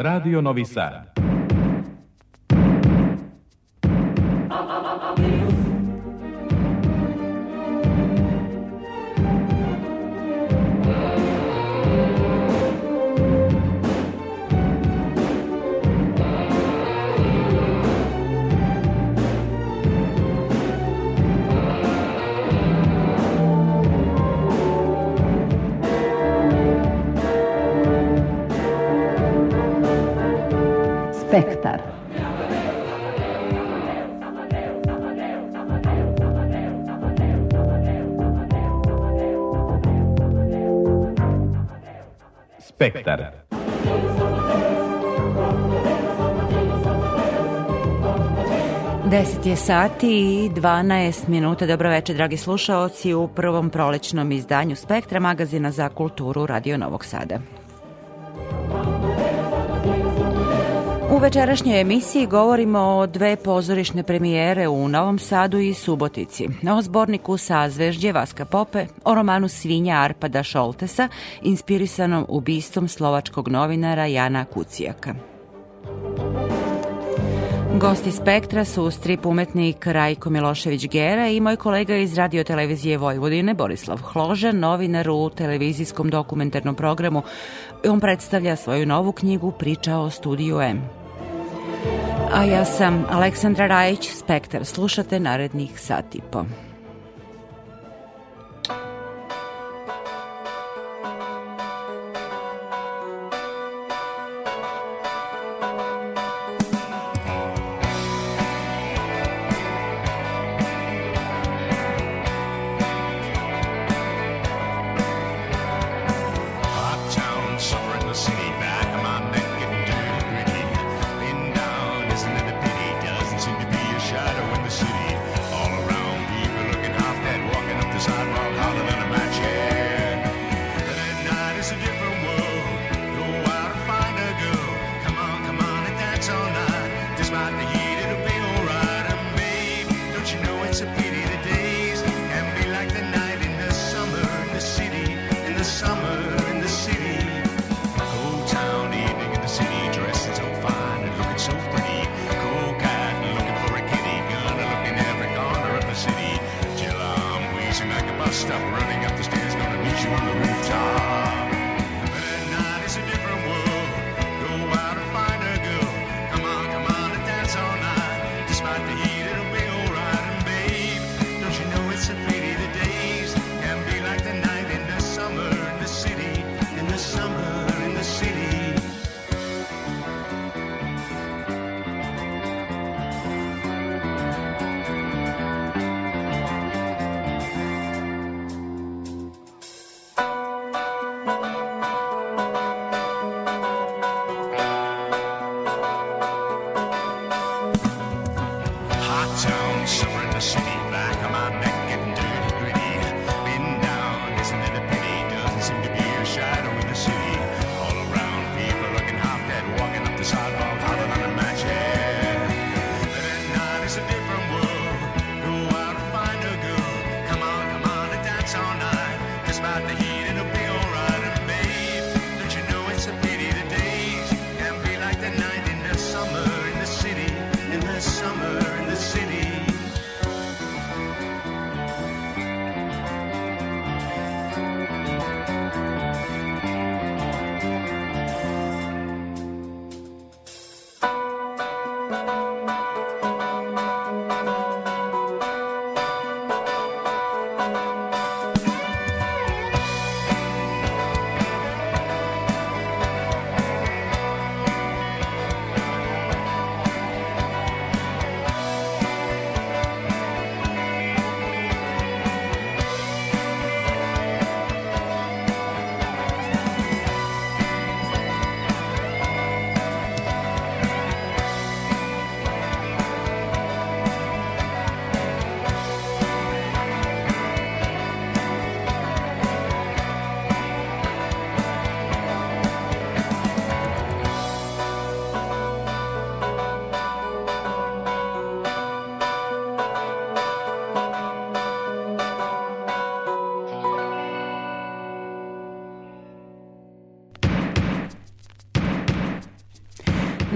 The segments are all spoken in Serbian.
Radio Novi Sad. Spektar. Spektar. Deset je sati i 12 minuta. Dobro večer, dragi slušaoci, u prvom prolećnom izdanju Spektra, magazina za kulturu Radio Novog Sada. U večerašnjoj emisiji govorimo o dve pozorišne premijere u Novom Sadu i Subotici, o zborniku Sazvežđe Vaska Pope, o romanu Svinja Arpada Šoltesa, inspirisanom ubistvom slovačkog novinara Jana Kucijaka. Gosti Spektra su strip umetnik Rajko Milošević-Gera i moj kolega iz radiotelevizije Vojvodine Borislav Hložan, novinar u televizijskom dokumentarnom programu. On predstavlja svoju novu knjigu Priča o studiju M. A ja sam Aleksandra Rajić, Spektar. Slušate narednih sat i po.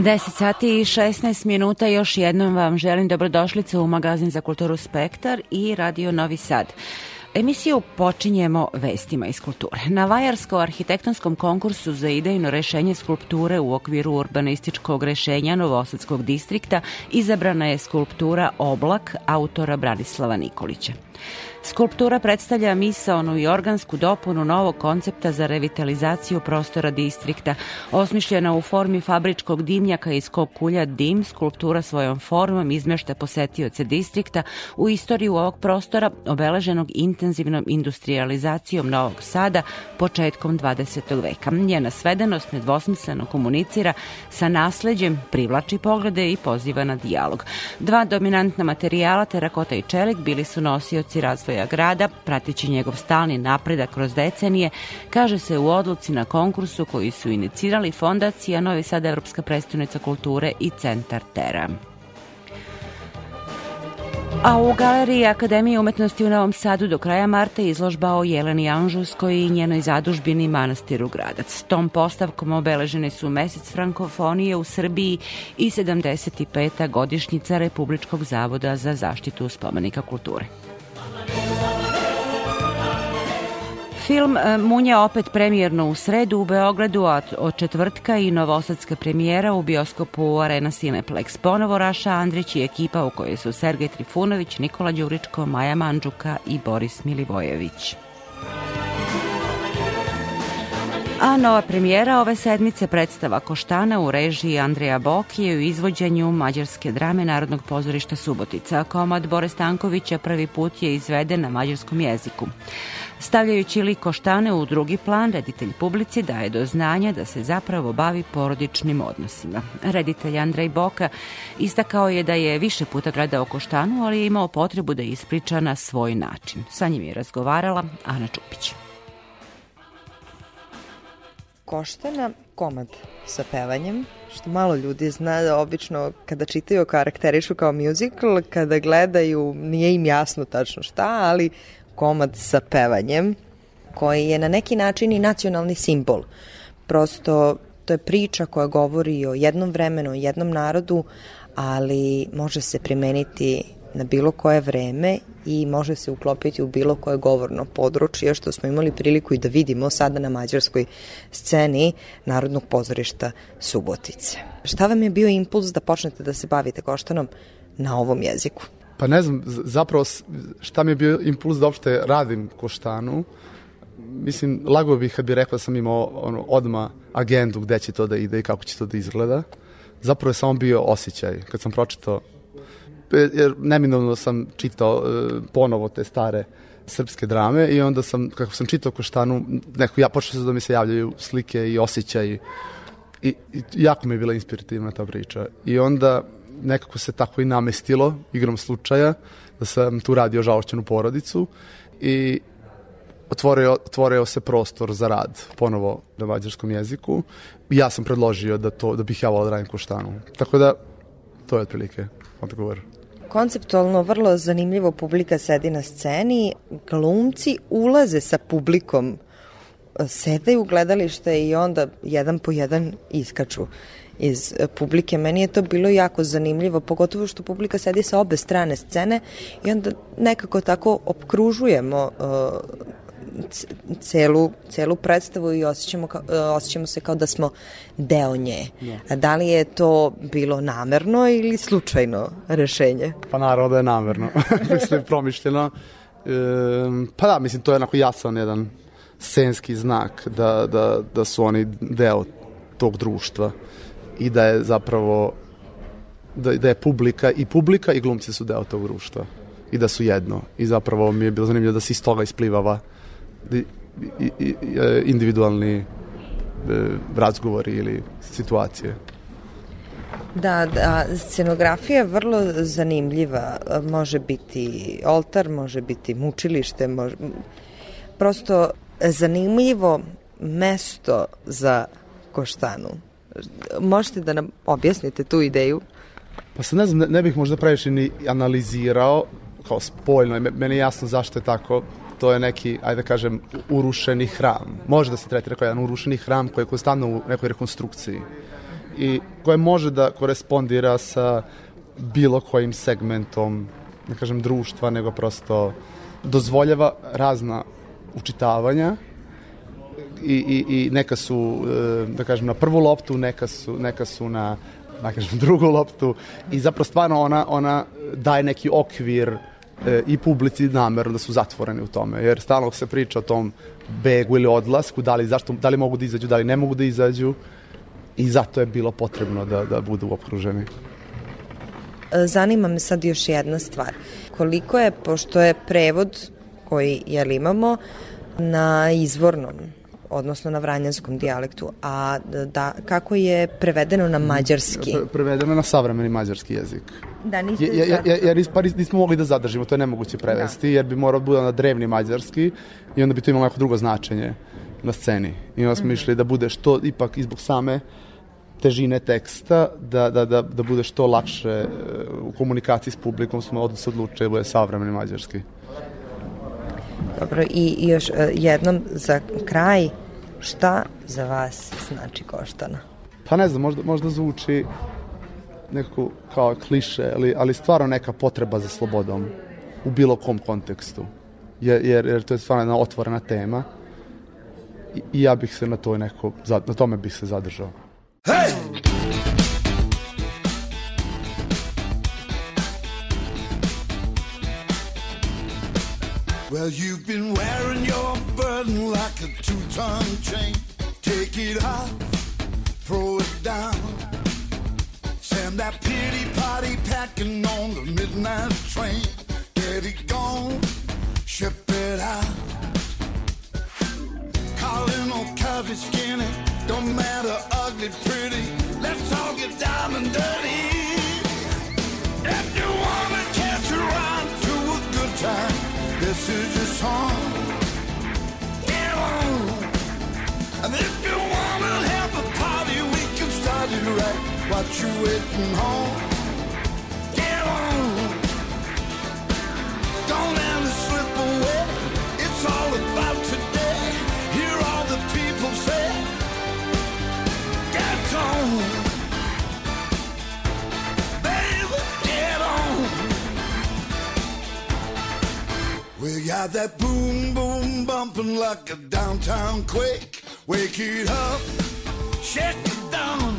10 sati i 16 minuta još jednom vam želim dobrodošlicu u magazin za kulturu Spektar i Radio Novi Sad. Emisiju počinjemo vestima iz kulture. Na Vajarsko-arhitektonskom konkursu za idejno rešenje skulpture u okviru urbanističkog rešenja Novosadskog distrikta izabrana je skulptura Oblak autora Branislava Nikolića. Skulptura predstavlja misaonu i organsku dopunu novog koncepta za revitalizaciju prostora distrikta. Osmišljena u formi fabričkog dimnjaka iz kog kulja dim, skulptura svojom formom izmešta posetioce distrikta u istoriju ovog prostora obeleženog intenzivnom industrializacijom Novog Sada početkom 20. veka. Njena svedenost nedvosmisleno komunicira sa nasleđem, privlači poglede i poziva na dijalog. Dva dominantna materijala, terakota i čelik, bili su nosioci razvoja razvoja grada, pratići njegov stalni napredak kroz decenije, kaže se u odluci na konkursu koji su inicirali Fondacija Novi Sad Evropska predstavnica kulture i Centar Tera. A u Galeriji Akademije umetnosti u Novom Sadu do kraja marta izložba o Jeleni Anžuskoj i njenoj zadužbini Manastiru Gradac. Tom postavkom obeleženi su mesec frankofonije u Srbiji i 75. godišnjica Republičkog zavoda za zaštitu spomenika kulture. Film e, Munja opet premijerno u sredu u Beogradu, a od četvrtka i novosadska premijera u bioskopu Arena Cineplex. Ponovo Raša Andrić i ekipa u kojoj su Sergej Trifunović, Nikola Đuričko, Maja Mandžuka i Boris Milivojević. A nova premijera ove sedmice predstava Koštana u režiji Andreja Bokije u izvođenju mađarske drame Narodnog pozorišta Subotica. Komad Bore Stankovića prvi put je izveden na mađarskom jeziku. Stavljajući lik Koštane u drugi plan, reditelj publici daje do znanja da se zapravo bavi porodičnim odnosima. Reditelj Andrej Boka istakao je da je više puta gledao Koštanu, ali je imao potrebu da ispriča na svoj način. Sa njim je razgovarala Ana Čupić. Koštana komad sa pevanjem, što malo ljudi zna da obično kada čitaju karakterišu kao musical, kada gledaju nije im jasno tačno šta, ali komad sa pevanjem koji je na neki način i nacionalni simbol. Prosto to je priča koja govori o jednom vremenu, o jednom narodu, ali može se primeniti na bilo koje vreme i može se uklopiti u bilo koje govorno područje, što smo imali priliku i da vidimo sada na mađarskoj sceni Narodnog pozorišta Subotice. Šta vam je bio impuls da počnete da se bavite koštanom na ovom jeziku? Pa ne znam, zapravo šta mi je bio impuls da uopšte radim koštanu. Mislim, lago bih kad bih rekao da sam imao ono, odma agendu gde će to da ide i kako će to da izgleda. Zapravo je samo bio osjećaj. Kad sam pročitao jer neminovno sam čitao e, ponovo te stare srpske drame i onda sam, kako sam čitao Koštanu, neko, ja počeo da mi se javljaju slike i osjećaji i, i jako mi je bila inspirativna ta priča. I onda nekako se tako i namestilo igrom slučaja da sam tu radio žalošćenu porodicu i otvorio, otvorio se prostor za rad ponovo na mađarskom jeziku i ja sam predložio da, to, da bih ja volao da radim Koštanu. Tako da, to je otprilike odgovor. Konceptualno vrlo zanimljivo publika sedi na sceni, glumci ulaze sa publikom, sedaju u gledalište i onda jedan po jedan iskaču iz publike. Meni je to bilo jako zanimljivo, pogotovo što publika sedi sa obe strane scene i onda nekako tako opkružujemo uh, celu, celu predstavu i osjećamo, kao, e, osjećamo se kao da smo deo nje. Yeah. Da li je to bilo namerno ili slučajno rešenje? Pa naravno da je namerno. mislim da je promišljeno. E, pa da, mislim, to je onako jasan jedan scenski znak da, da, da su oni deo tog društva i da je zapravo da, da je publika i publika i glumci su deo tog društva i da su jedno i zapravo mi je bilo zanimljivo da se iz toga isplivava individualni e, razgovori ili situacije. Da, da, scenografija je vrlo zanimljiva. Može biti oltar, može biti mučilište, može... prosto zanimljivo mesto za Koštanu. Možete da nam objasnite tu ideju? Pa sad ne znam, ne, ne bih možda previše ni analizirao kao spoljno. Meni je jasno zašto je tako to je neki, ajde da kažem, urušeni hram. Može da se tretira kao jedan urušeni hram koji je konstantno u nekoj rekonstrukciji. i koje može da korespondira sa bilo kojim segmentom, ne kažem društva, nego prosto dozvoljava razna učitavanja i, i, i neka su, e, da kažem, na prvu loptu, neka su, neka su na, da kažem, drugu loptu i zapravo stvarno ona, ona daje neki okvir e, i publici namerno da su zatvoreni u tome, jer stalno se priča o tom begu ili odlasku, da li, zašto, da li mogu da izađu, da li ne mogu da izađu i zato je bilo potrebno da, da budu okruženi. Zanima me sad još jedna stvar. Koliko je, pošto je prevod koji jel imamo na izvornom odnosno na vranjanskom dijalektu, a da, kako je prevedeno na mađarski? Pre- Prevedeno na savremeni mađarski jezik. Da, niste... Je, je, je, jer pa nismo mogli da zadržimo, to je nemoguće prevesti, jer bi morao da bude na drevni mađarski i onda bi to imalo neko drugo značenje na sceni. I onda smo išli da bude što, ipak, izbog same težine teksta, da, da, da, da bude što lakše e, u komunikaciji s publikom, smo od se odlučili da bude savremeni mađarski. Dobro, i, i još e, jednom za kraj, šta za vas znači Koštana? Pa ne znam, možda, možda zvuči nekako kao kliše, ali, ali stvarno neka potreba za slobodom u bilo kom kontekstu. Jer, jer, jer to je stvarno jedna otvorena tema i, i ja bih se na to neko, na tome bih se zadržao. Well, you've been wearing your burden like a two-ton chain. Take it off, throw it down. Send that pity party packing on the midnight train. Get it gone, ship it out. Calling on curvy, skinny, don't matter, ugly, pretty. Let's all get down and dirty. If you wanna catch a ride to a good time, this is your song. And if you wanna have a party, we can start it right. What you waiting home? Get on. Don't let it slip away. It's all about today. Hear all the people say. Get on. Baby, get on. We got that boom boom bumping like a downtown quake. Wake it up, shake it down.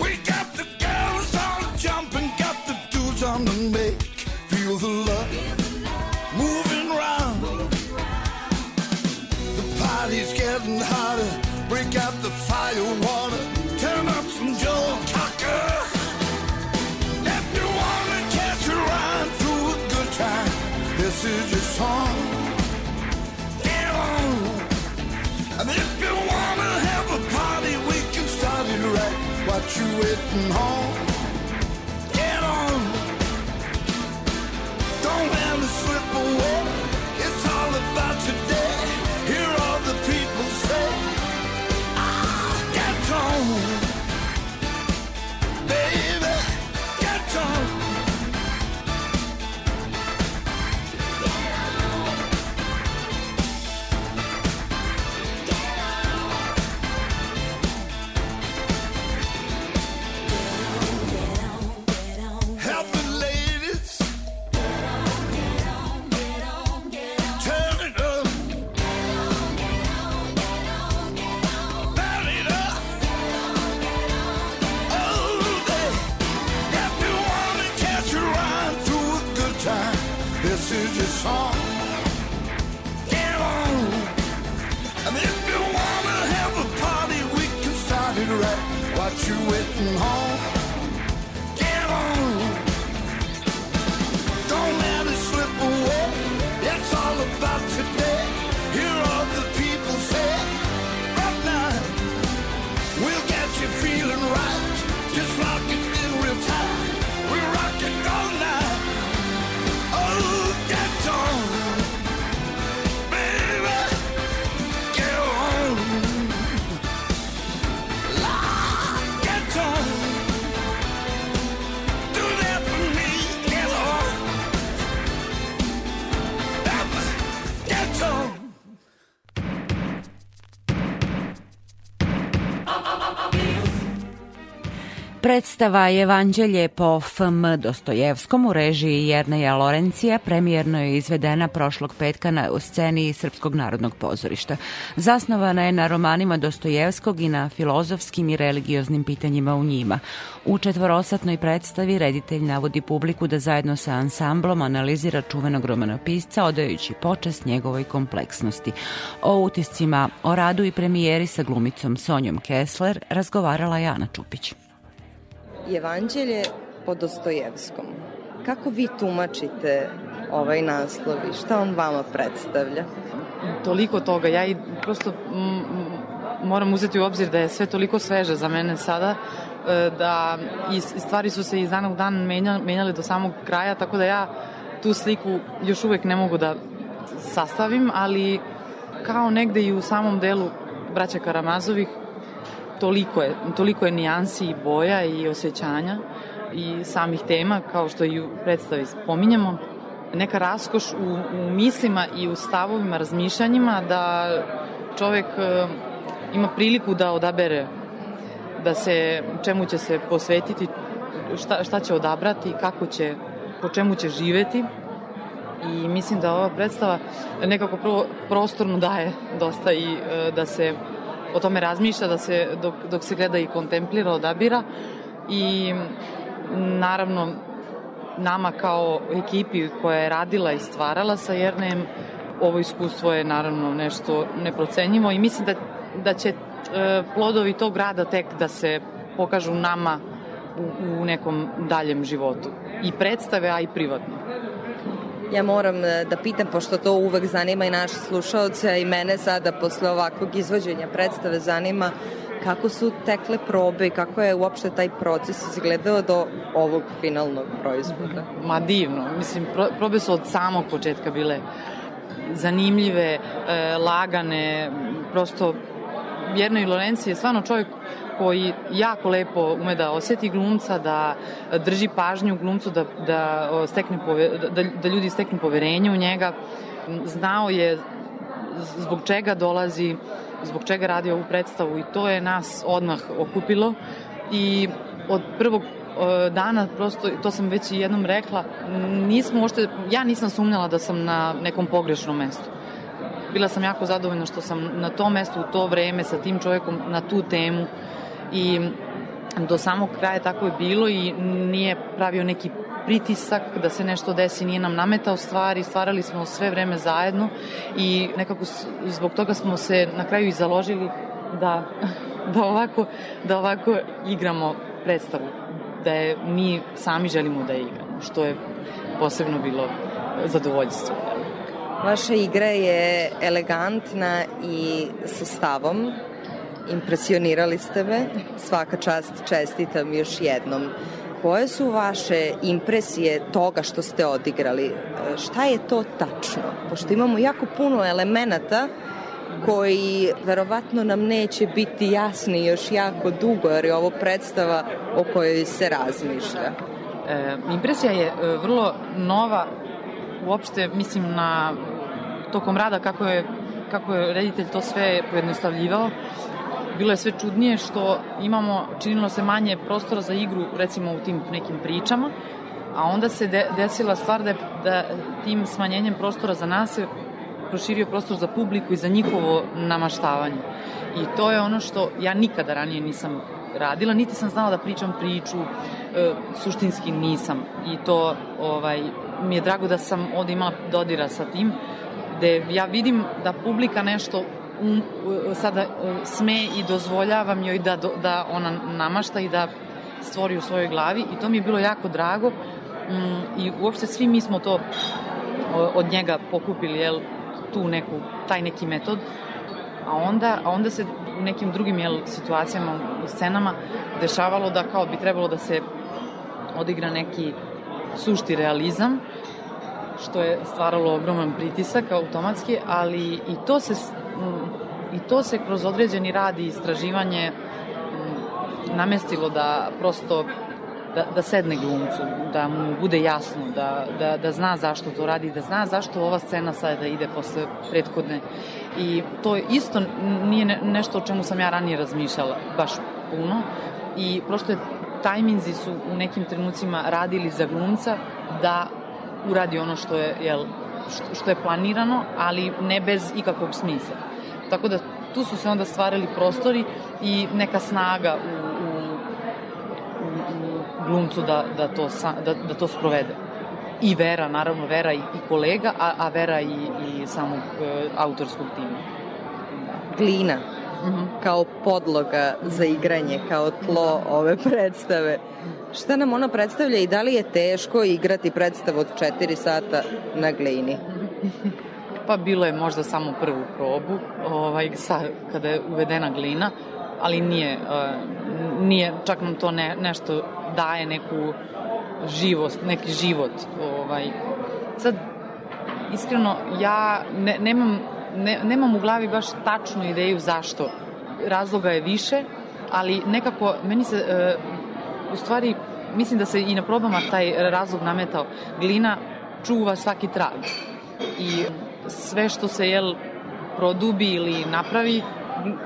We got the girls all jumping, got the dudes on the make. Feel the love moving round. The party's getting hotter. Break out the fire you waiting home? walking home. Predstava Evanđelje po F.M. Dostojevskom u režiji Jerneja Lorencija premijerno je izvedena prošlog petka na sceni Srpskog narodnog pozorišta. Zasnovana je na romanima Dostojevskog i na filozofskim i religioznim pitanjima u njima. U četvorosatnoj predstavi reditelj navodi publiku da zajedno sa ansamblom analizira čuvenog romanopisca odajući počast njegovoj kompleksnosti. O utiscima, o radu i premijeri sa glumicom Sonjom Kessler razgovarala Jana Čupić. Evanđelje po Dostojevskom. Kako vi tumačite ovaj naslov i šta on vama predstavlja? Toliko toga. Ja i prosto moram uzeti u obzir da je sve toliko sveže za mene sada e, da i stvari su se iz dana u dan menjale do samog kraja, tako da ja tu sliku još uvek ne mogu da sastavim, ali kao negde i u samom delu braća Karamazovih toliko je, toliko je nijansi i boja i osjećanja i samih tema, kao što i u predstavi spominjamo, neka raskoš u, u mislima i u stavovima, razmišljanjima da čovek e, ima priliku da odabere da se, čemu će se posvetiti, šta, šta će odabrati, kako će, po čemu će živeti. I mislim da ova predstava nekako prvo prostorno daje dosta i e, da se o tome razmišlja, da se, dok, dok se gleda i kontemplira, odabira i naravno nama kao ekipi koja je radila i stvarala sa Jernejem ovo iskustvo je naravno nešto neprocenjivo i mislim da, da će e, plodovi tog rada tek da se pokažu nama u, u nekom daljem životu i predstave, a i privatno. Ja moram e, da pitam, pošto to uvek zanima i naše slušalce, i mene sada posle ovakvog izvođenja predstave zanima kako su tekle probe i kako je uopšte taj proces izgledao do ovog finalnog proizvoda? Ma divno, mislim, probe su od samog početka bile zanimljive, e, lagane, prosto Jerno Lorenci je stvarno čovjek koji jako lepo ume da oseti glumca, da drži pažnju glumcu, da, da, stekne pove, da, da ljudi steknu poverenje u njega. Znao je zbog čega dolazi, zbog čega radi ovu predstavu i to je nas odmah okupilo i od prvog dana, prosto, to sam već i jednom rekla, nismo ošte, ja nisam sumnjala da sam na nekom pogrešnom mestu. Bila sam jako zadovoljna što sam na tom mestu u to vreme sa tim čovjekom na tu temu i do samog kraja tako je bilo i nije pravio neki pritisak da se nešto desi, nije nam nametao stvari, stvarali smo sve vreme zajedno i nekako zbog toga smo se na kraju i založili da, da, ovako, da ovako igramo predstavu, da je mi sami želimo da je igramo, što je posebno bilo zadovoljstvo. Vaša igra je elegantna i sa stavom, impresionirali ste me, svaka čast čestitam još jednom. Koje su vaše impresije toga što ste odigrali? Šta je to tačno? Pošto imamo jako puno elemenata koji verovatno nam neće biti jasni još jako dugo, jer je ovo predstava o kojoj se razmišlja. E, impresija je e, vrlo nova, uopšte mislim na tokom rada kako je, kako je reditelj to sve pojednostavljivao bilo je sve čudnije što imamo, činilo se manje prostora za igru, recimo u tim nekim pričama, a onda se de, desila stvar da, da tim smanjenjem prostora za nas se proširio prostor za publiku i za njihovo namaštavanje. I to je ono što ja nikada ranije nisam radila, niti sam znala da pričam priču, e, suštinski nisam. I to ovaj, mi je drago da sam ovde imala dodira sa tim, gde ja vidim da publika nešto um, sada sme i dozvoljavam joj da, da ona namašta i da stvori u svojoj glavi i to mi je bilo jako drago. Um, i uopšte svi mi smo to od njega pokupili, jel, tu neku, taj neki metod, a onda, a onda se u nekim drugim jel, situacijama, u scenama, dešavalo da kao bi trebalo da se odigra neki sušti realizam, što je stvaralo ogroman pritisak automatski, ali i to se i to se kroz određeni rad i istraživanje namestilo da prosto da, da sedne glumcu, da mu bude jasno, da, da, da zna zašto to radi, da zna zašto ova scena sada ide posle prethodne. I to isto nije nešto o čemu sam ja ranije razmišljala baš puno i prosto je tajminzi su u nekim trenucima radili za glumca da uradi ono što je, jel, što, je planirano, ali ne bez ikakvog smisla. Tako da tu su se onda stvarali prostori i neka snaga u, u, u, u glumcu da, da, to, da, da to sprovede. I Vera, naravno, Vera i, i kolega, a, a Vera i, i samog e, autorskog tima. Glina, kao podloga za igranje, kao tlo ove predstave. Šta nam ona predstavlja i da li je teško igrati predstavu od 4 sata na glini? Pa bilo je možda samo prvu probu, ovaj, sa, kada je uvedena glina, ali nije, uh, nije čak nam to ne, nešto daje neku živost, neki život. Ovaj. Sad, iskreno, ja ne, nemam, ne, nemam u glavi baš tačnu ideju zašto. Razloga je više, ali nekako, meni se, uh, u stvari, mislim da se i na probama taj razlog nametao. Glina čuva svaki trag. I sve što se, jel, produbi ili napravi,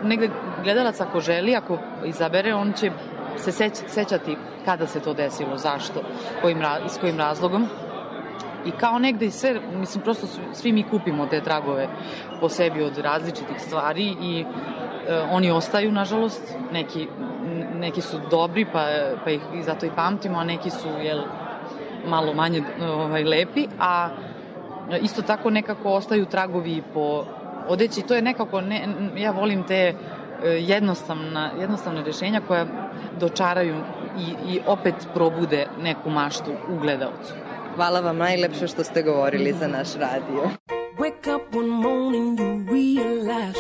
negde gledalac ako želi, ako izabere, on će se seć, sećati kada se to desilo, zašto, kojim, s kojim razlogom. I kao negde sve, mislim, prosto svi mi kupimo te tragove po sebi od različitih stvari i e, oni ostaju, nažalost, neki, neki su dobri, pa, pa ih i zato i pamtimo, a neki su, jel, malo manje ovaj, lepi, a isto tako nekako ostaju tragovi po odeći. To je nekako, ne, ja volim te e, jednostavna, jednostavne rešenja koja dočaraju i, i opet probude neku maštu u gledalcu. Hvala vam najlepše što ste govorili za naš radio. Wake up one morning you realize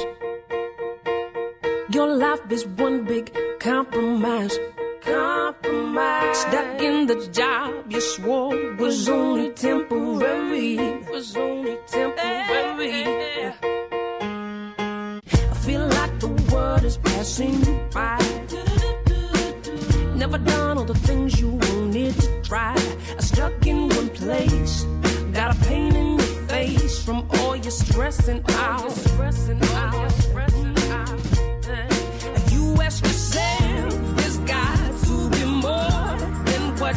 Your life is one big compromise. Compromise. Stuck in the job you swore was only temporary. Was only temporary. I feel like the world is passing by. Never done all the things you wanted to try. I stuck in one place Got a pain in your face From all your stressing out. Stressing out. Stressing out. You ask yourself There's got to be more Than what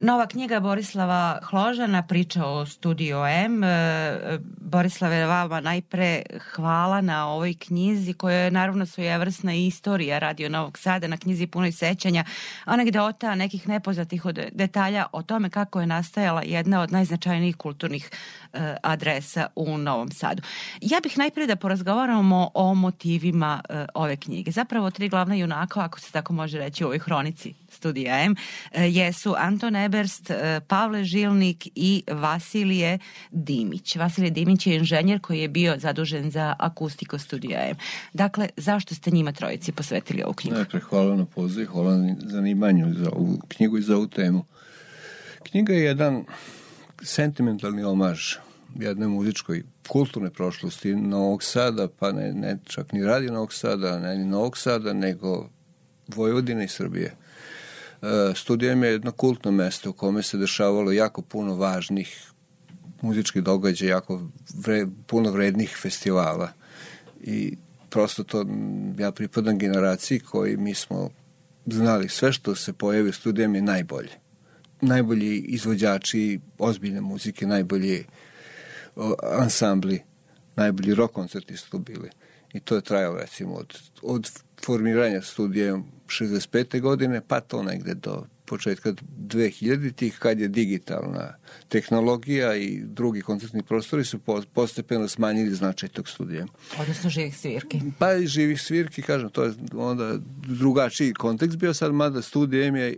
Nova knjiga Borislava Hložana, priča o Studio M. E, Borislave, vama najpre hvala na ovoj knjizi koja je naravno svojevrsna istorija Radio Novog Sada, na knjizi punoj sećanja, anegdota, nekih nepoznatih detalja o tome kako je nastajala jedna od najznačajnijih kulturnih e, adresa u Novom Sadu. Ja bih najpre da porazgovaramo o motivima e, ove knjige. Zapravo tri glavna junaka, ako se tako može reći u ovoj hronici studija M, jesu Anton Eberst, e, Pavle Žilnik i Vasilije Dimić. Vasilije Dimić je inženjer koji je bio zadužen za akustiko studija M. Dakle, zašto ste njima trojici posvetili ovu knjigu? Najpre hvala na poziv, hvala na zanimanju za ovu knjigu i za ovu temu. Knjiga je jedan sentimentalni omaž jednoj muzičkoj kulturne prošlosti Novog Sada, pa ne, ne čak ni radi Novog Sada, ne ni Novog Sada, nego Vojvodine i Srbije. E, Studijem je jedno kultno mesto u kome se dešavalo jako puno važnih muzičkih događaja, jako vre, puno vrednih festivala. I prosto to, ja pripadam generaciji koji mi smo znali sve što se pojavi u studijem je najbolje. Najbolji izvođači ozbiljne muzike, najbolji ansambli, najbolji rock koncerti su tu bili. I to je trajalo recimo od, od formiranja studija 65. godine, pa to negde do početka 2000-ih, kad je digitalna tehnologija i drugi koncertni prostori su postepeno smanjili značaj tog studija. Odnosno živih svirki. Pa i živih svirki, kažem, to je onda drugačiji kontekst bio sad, mada studijem je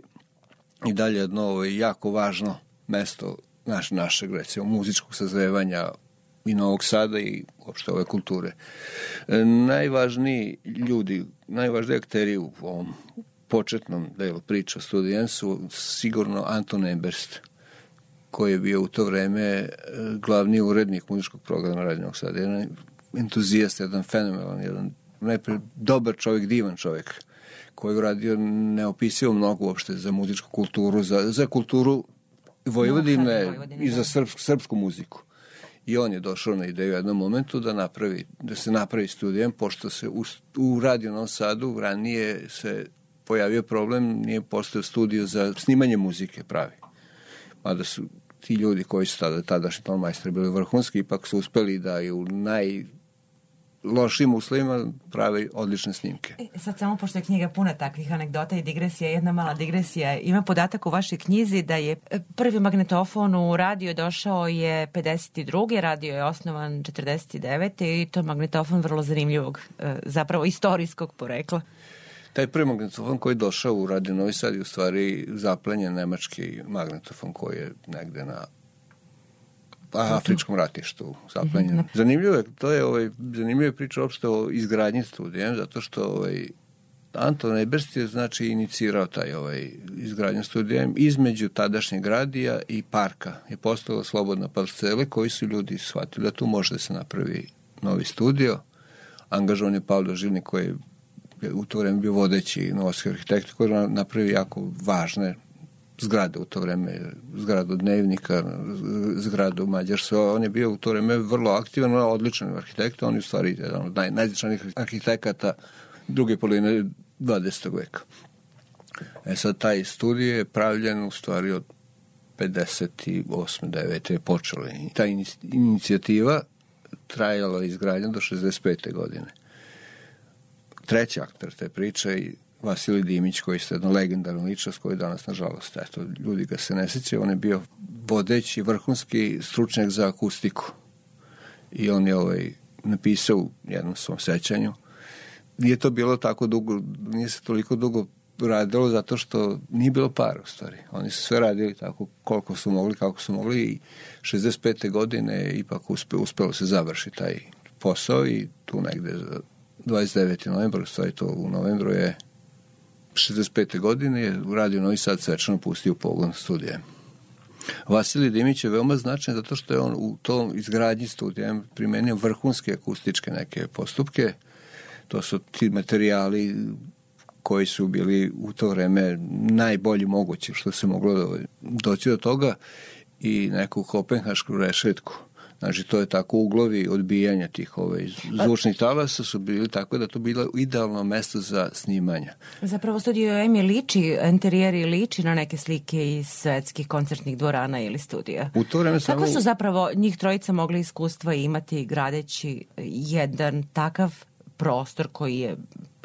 i dalje jedno ovo, jako važno mesto naš, našeg, recimo, muzičkog sazrevanja i Novog Sada i uopšte ove kulture. E, najvažniji ljudi, najvažniji akteri u ovom početnom delu priča o studijen su sigurno Anton Emberst, koji je bio u to vreme e, glavni urednik muzičkog programa Radnjog Sada. Jedan entuzijast, jedan fenomenalan, jedan najpre dobar čovjek, divan čovjek, koji je uradio neopisivo mnogo uopšte za muzičku kulturu, za, za kulturu Vojvodine, Vojvodine i za da. srpsku, srpsku muziku. I on je došao na ideju u jednom momentu da napravi, da se napravi studijem, pošto se u, u Radio Novom Sadu ranije se pojavio problem, nije postao studio za snimanje muzike pravi. Mada su ti ljudi koji su tada, tadašnji ton majstori bili vrhunski, ipak su uspeli da i u naj lošim uslovima prave odlične snimke. E, sad samo pošto je knjiga puna takvih anegdota i digresija, jedna mala digresija. Ima podatak u vašoj knjizi da je e, prvi magnetofon u radio došao je 52. Radio je osnovan 49. i to je magnetofon vrlo zanimljivog, e, zapravo istorijskog porekla. Taj prvi magnetofon koji je došao u Radio Novi Sad je u stvari zaplenjen nemački magnetofon koji je negde na afričkom ratištu zaplenjeno. Mhm. Zanimljivo je, to je ovaj, zanimljiva je priča uopšte o izgradnji studija, zato što ovaj, Anton Eberst je znači inicirao taj ovaj izgradnju studija između tadašnjeg gradija i parka je postala slobodna parcela koji su ljudi shvatili da tu može da se napravi novi studio. Angažovan je Pavlo Žilnik koji je u to vreme bio vodeći novoski arhitekt koji napravi jako važne zgrade u to vreme, zgradu dnevnika, zgradu Mađarsa. On je bio u to vreme vrlo aktivan, odličan arhitekt, on je u stvari jedan od naj, najznačajnijih arhitekata druge polovine 20. veka. E sad, taj studij je pravljen u stvari od 58. 9. je počela. I ta inicijativa trajala izgradnja do 65. godine. Treći aktor te priče i Vasilij Dimić koji je jedna legendarna ličnost koji danas nažalost eto ljudi ga se ne sećaju on je bio vodeći vrhunski stručnjak za akustiku i on je ovaj napisao u jednom svom sećanju nije to bilo tako dugo nije se toliko dugo radilo zato što nije bilo para u stvari. Oni su sve radili tako koliko su mogli, kako su mogli i 65. godine ipak uspe, uspelo se završi taj posao i tu negde 29. novembra, u stvari to u novembru je 65. godine je Radio Novi Sad svečano pustio pogon studije. Vasilij Dimić je veoma značajan zato što je on u tom izgradnji studija primenio vrhunske akustičke neke postupke. To su ti materijali koji su bili u to vreme najbolji mogući što se moglo doći do toga i neku kopenhašku rešetku Znači, to je tako uglovi odbijanja tih ovaj, zvučnih talasa su bili tako da to bilo idealno mesto za snimanja. Zapravo studio M liči, interijeri liči na neke slike iz svetskih koncertnih dvorana ili studija. U to vreme samo... Kako su zapravo njih trojica mogli iskustva imati gradeći jedan takav prostor koji je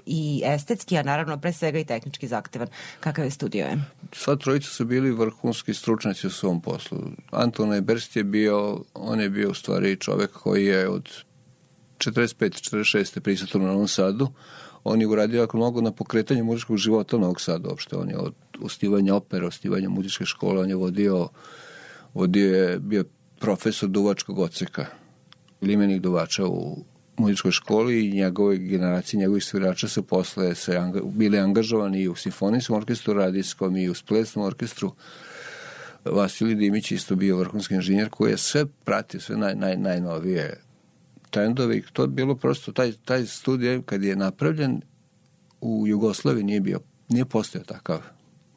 i estetski, a naravno pre svega i tehnički zahtevan. Kakav je studio M? Sva trojica su bili vrhunski stručnjaci u svom poslu. Anton Eberst je bio, on je bio u stvari čovek koji je od 45. 46. prisutan u Novom Sadu. On je uradio jako mnogo na pokretanju muzičkog života u Novog Sada uopšte. On je od ostivanja opere, ostivanja muzičke škole, on je vodio, vodio je, bio profesor duvačkog oceka, limenih duvača u muzičkoj školi i njegove generacije, njegovih svirača su posle se anga, bili angažovani i u simfonijskom orkestru radijskom i u splesnom orkestru. Vasilij Dimić isto bio vrhunski inženjer koji je sve pratio, sve naj, naj, najnovije trendove i to je bilo prosto, taj, taj studij kad je napravljen u Jugoslaviji nije bio, nije postao takav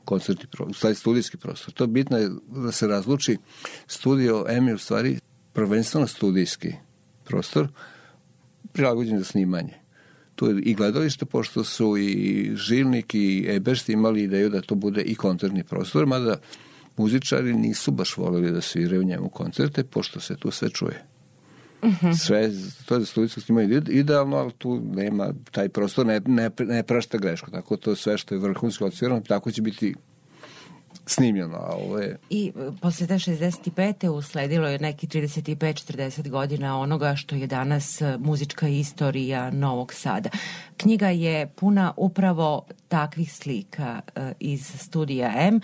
koncertni prostor, taj studijski prostor. To je bitno je da se razluči studio M je u stvari prvenstveno studijski prostor, prilagođen za snimanje. Tu je i gledalište, pošto su i Žilnik i Eberst imali ideju da to bude i koncertni prostor, mada muzičari nisu baš voleli da sviraju njemu koncerte, pošto se tu sve čuje. -huh. Sve, to je za studijsko snimanje idealno, ali tu nema, taj prostor ne, ne, ne prašta grešku, tako to sve što je vrhunski odsvirano, tako će biti snimljeno, a ovo je... I e, posle te 65. usledilo je neki 35-40 godina onoga što je danas e, muzička istorija Novog Sada. Knjiga je puna upravo takvih slika uh, iz studija M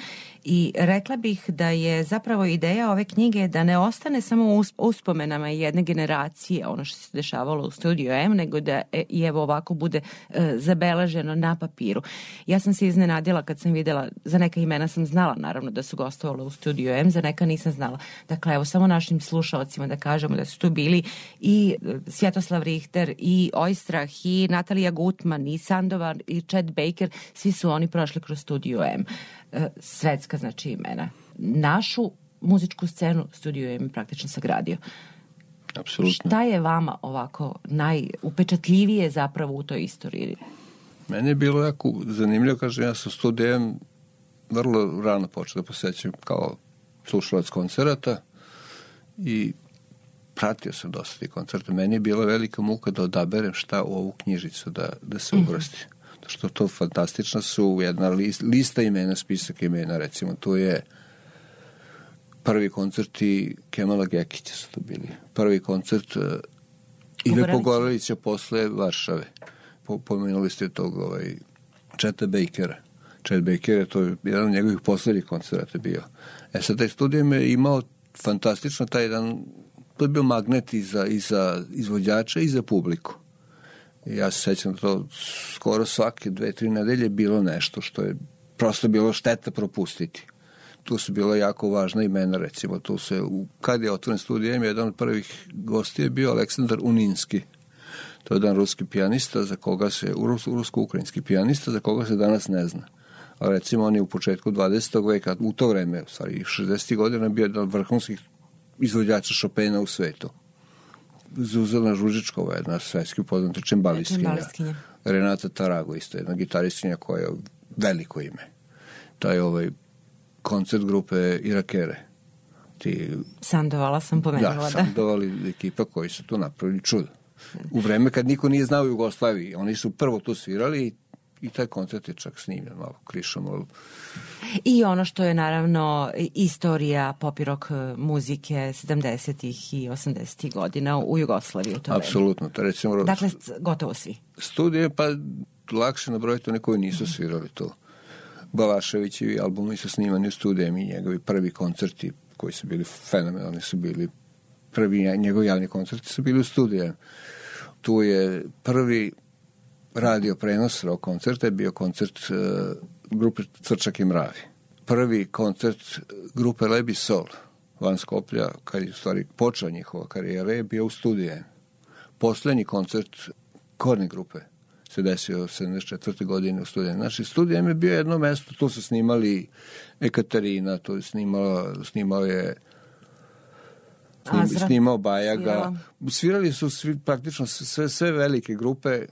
i rekla bih da je zapravo ideja ove knjige da ne ostane samo u uspomenama jedne generacije ono što se dešavalo u studiju M, nego da e, i evo ovako bude uh, zabeleženo na papiru. Ja sam se iznenadila kad sam videla, za neka imena sam znala naravno da su gostovale u studiju M, za neka nisam znala. Dakle, evo samo našim slušalcima da kažemo da su tu bili i Svjetoslav Richter i Ojstrah i Natalija Gutman i Sandovan i Chad Baker svi su oni prošli kroz studio M. E, svetska znači imena. Našu muzičku scenu studio M praktično sagradio. Apsolutno. Šta je vama ovako najupečatljivije zapravo u toj istoriji? Meni je bilo jako zanimljivo, kažem, ja sa studijem vrlo rano počeo da posećam kao slušalac koncerata i pratio sam dosta tih koncerta. Meni je bila velika muka da odaberem šta u ovu knjižicu da, da se mhm. uvrsti. Što to fantastično su jedna list, lista imena, spisak imena, recimo tu je prvi koncerti Kemala Gekića su to bili. Prvi koncert uh, Ive Pogorelića posle Varšave. Po, pomenuli ste tog ovaj, Četa Bakera. Chet Baker je to jedan od njegovih poslednjih koncerta bio. E sad, taj studij me imao fantastično taj jedan, to je bio magnet i za, i za izvođača i za publiku. Ja se sećam da to skoro svake dve, tri nedelje bilo nešto što je prosto bilo šteta propustiti. Tu su bila jako važna imena, recimo, tu se, kad je otvoren studijem, jedan od prvih gosti je bio Aleksandar Uninski. To je jedan ruski pijanista za koga se, rusko-ukrajinski pijanista za koga se danas ne zna. A recimo on je u početku 20. veka, u to vreme, u stvari 60. godina, bio jedan od vrhunskih izvođača Chopina u svetu. Zuzana Žužičkova, jedna svetski poznata čembalistkinja. Renata Tarago, isto jedna gitaristkinja koja je veliko ime. Taj ovaj koncert grupe Irakere. Ti, Sandovala sam pomenula, da. Da, Sandovali ekipa koji su tu napravili čudo. U vreme kad niko nije znao Jugoslaviji, oni su prvo tu svirali i i taj koncert je čak snimljen malo krišom. I ono što je naravno istorija pop rock e, muzike 70. i 80. godina u Jugoslaviji u to Apsolutno. To recimo, dakle, gotovo svi. Studije, pa lakše nabrojiti one koji nisu svirali to. Balaševićevi albumi su snimani u studijama i njegovi prvi koncerti koji su bili fenomenalni su bili prvi njegovi javni koncerti su bili u studijama. Tu je prvi radio prenos rock koncerta je bio koncert uh, grupe Crčak i Mravi. Prvi koncert grupe Lebi Sol van Skoplja, kad je u stvari počela njihova karijera, je bio u studije. Poslednji koncert korne grupe se desio 74. godine u studiju. Znači, studija je bio jedno mesto, tu su snimali Ekaterina, tu je snimala, snimao je Snim, Azra. snimao Bajaga. Svirali su svi, praktično sve, sve velike grupe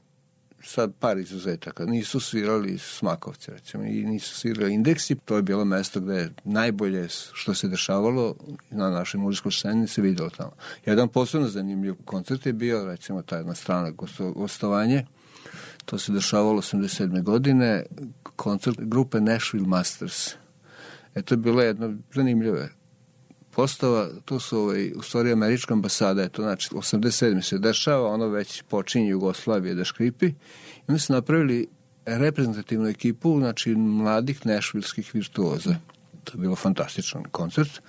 sa par izuzetaka. Nisu svirali Smakovci, recimo, i nisu svirali Indeksi. To je bilo mesto gde je najbolje što se dešavalo na našoj muzičkoj sceni se videlo tamo. Jedan posebno zanimljiv koncert je bio, recimo, ta jedna strana gosto- gostovanje. To se dešavalo 87. godine, koncert grupe Nashville Masters. E, to je bilo jedno zanimljivo postava, tu su ovaj, u stvari američka ambasada, je to znači 87. se dešava, ono već počinje Jugoslavije da škripi i oni su napravili reprezentativnu ekipu, znači mladih nešvilskih virtuoza. To je bilo fantastičan koncert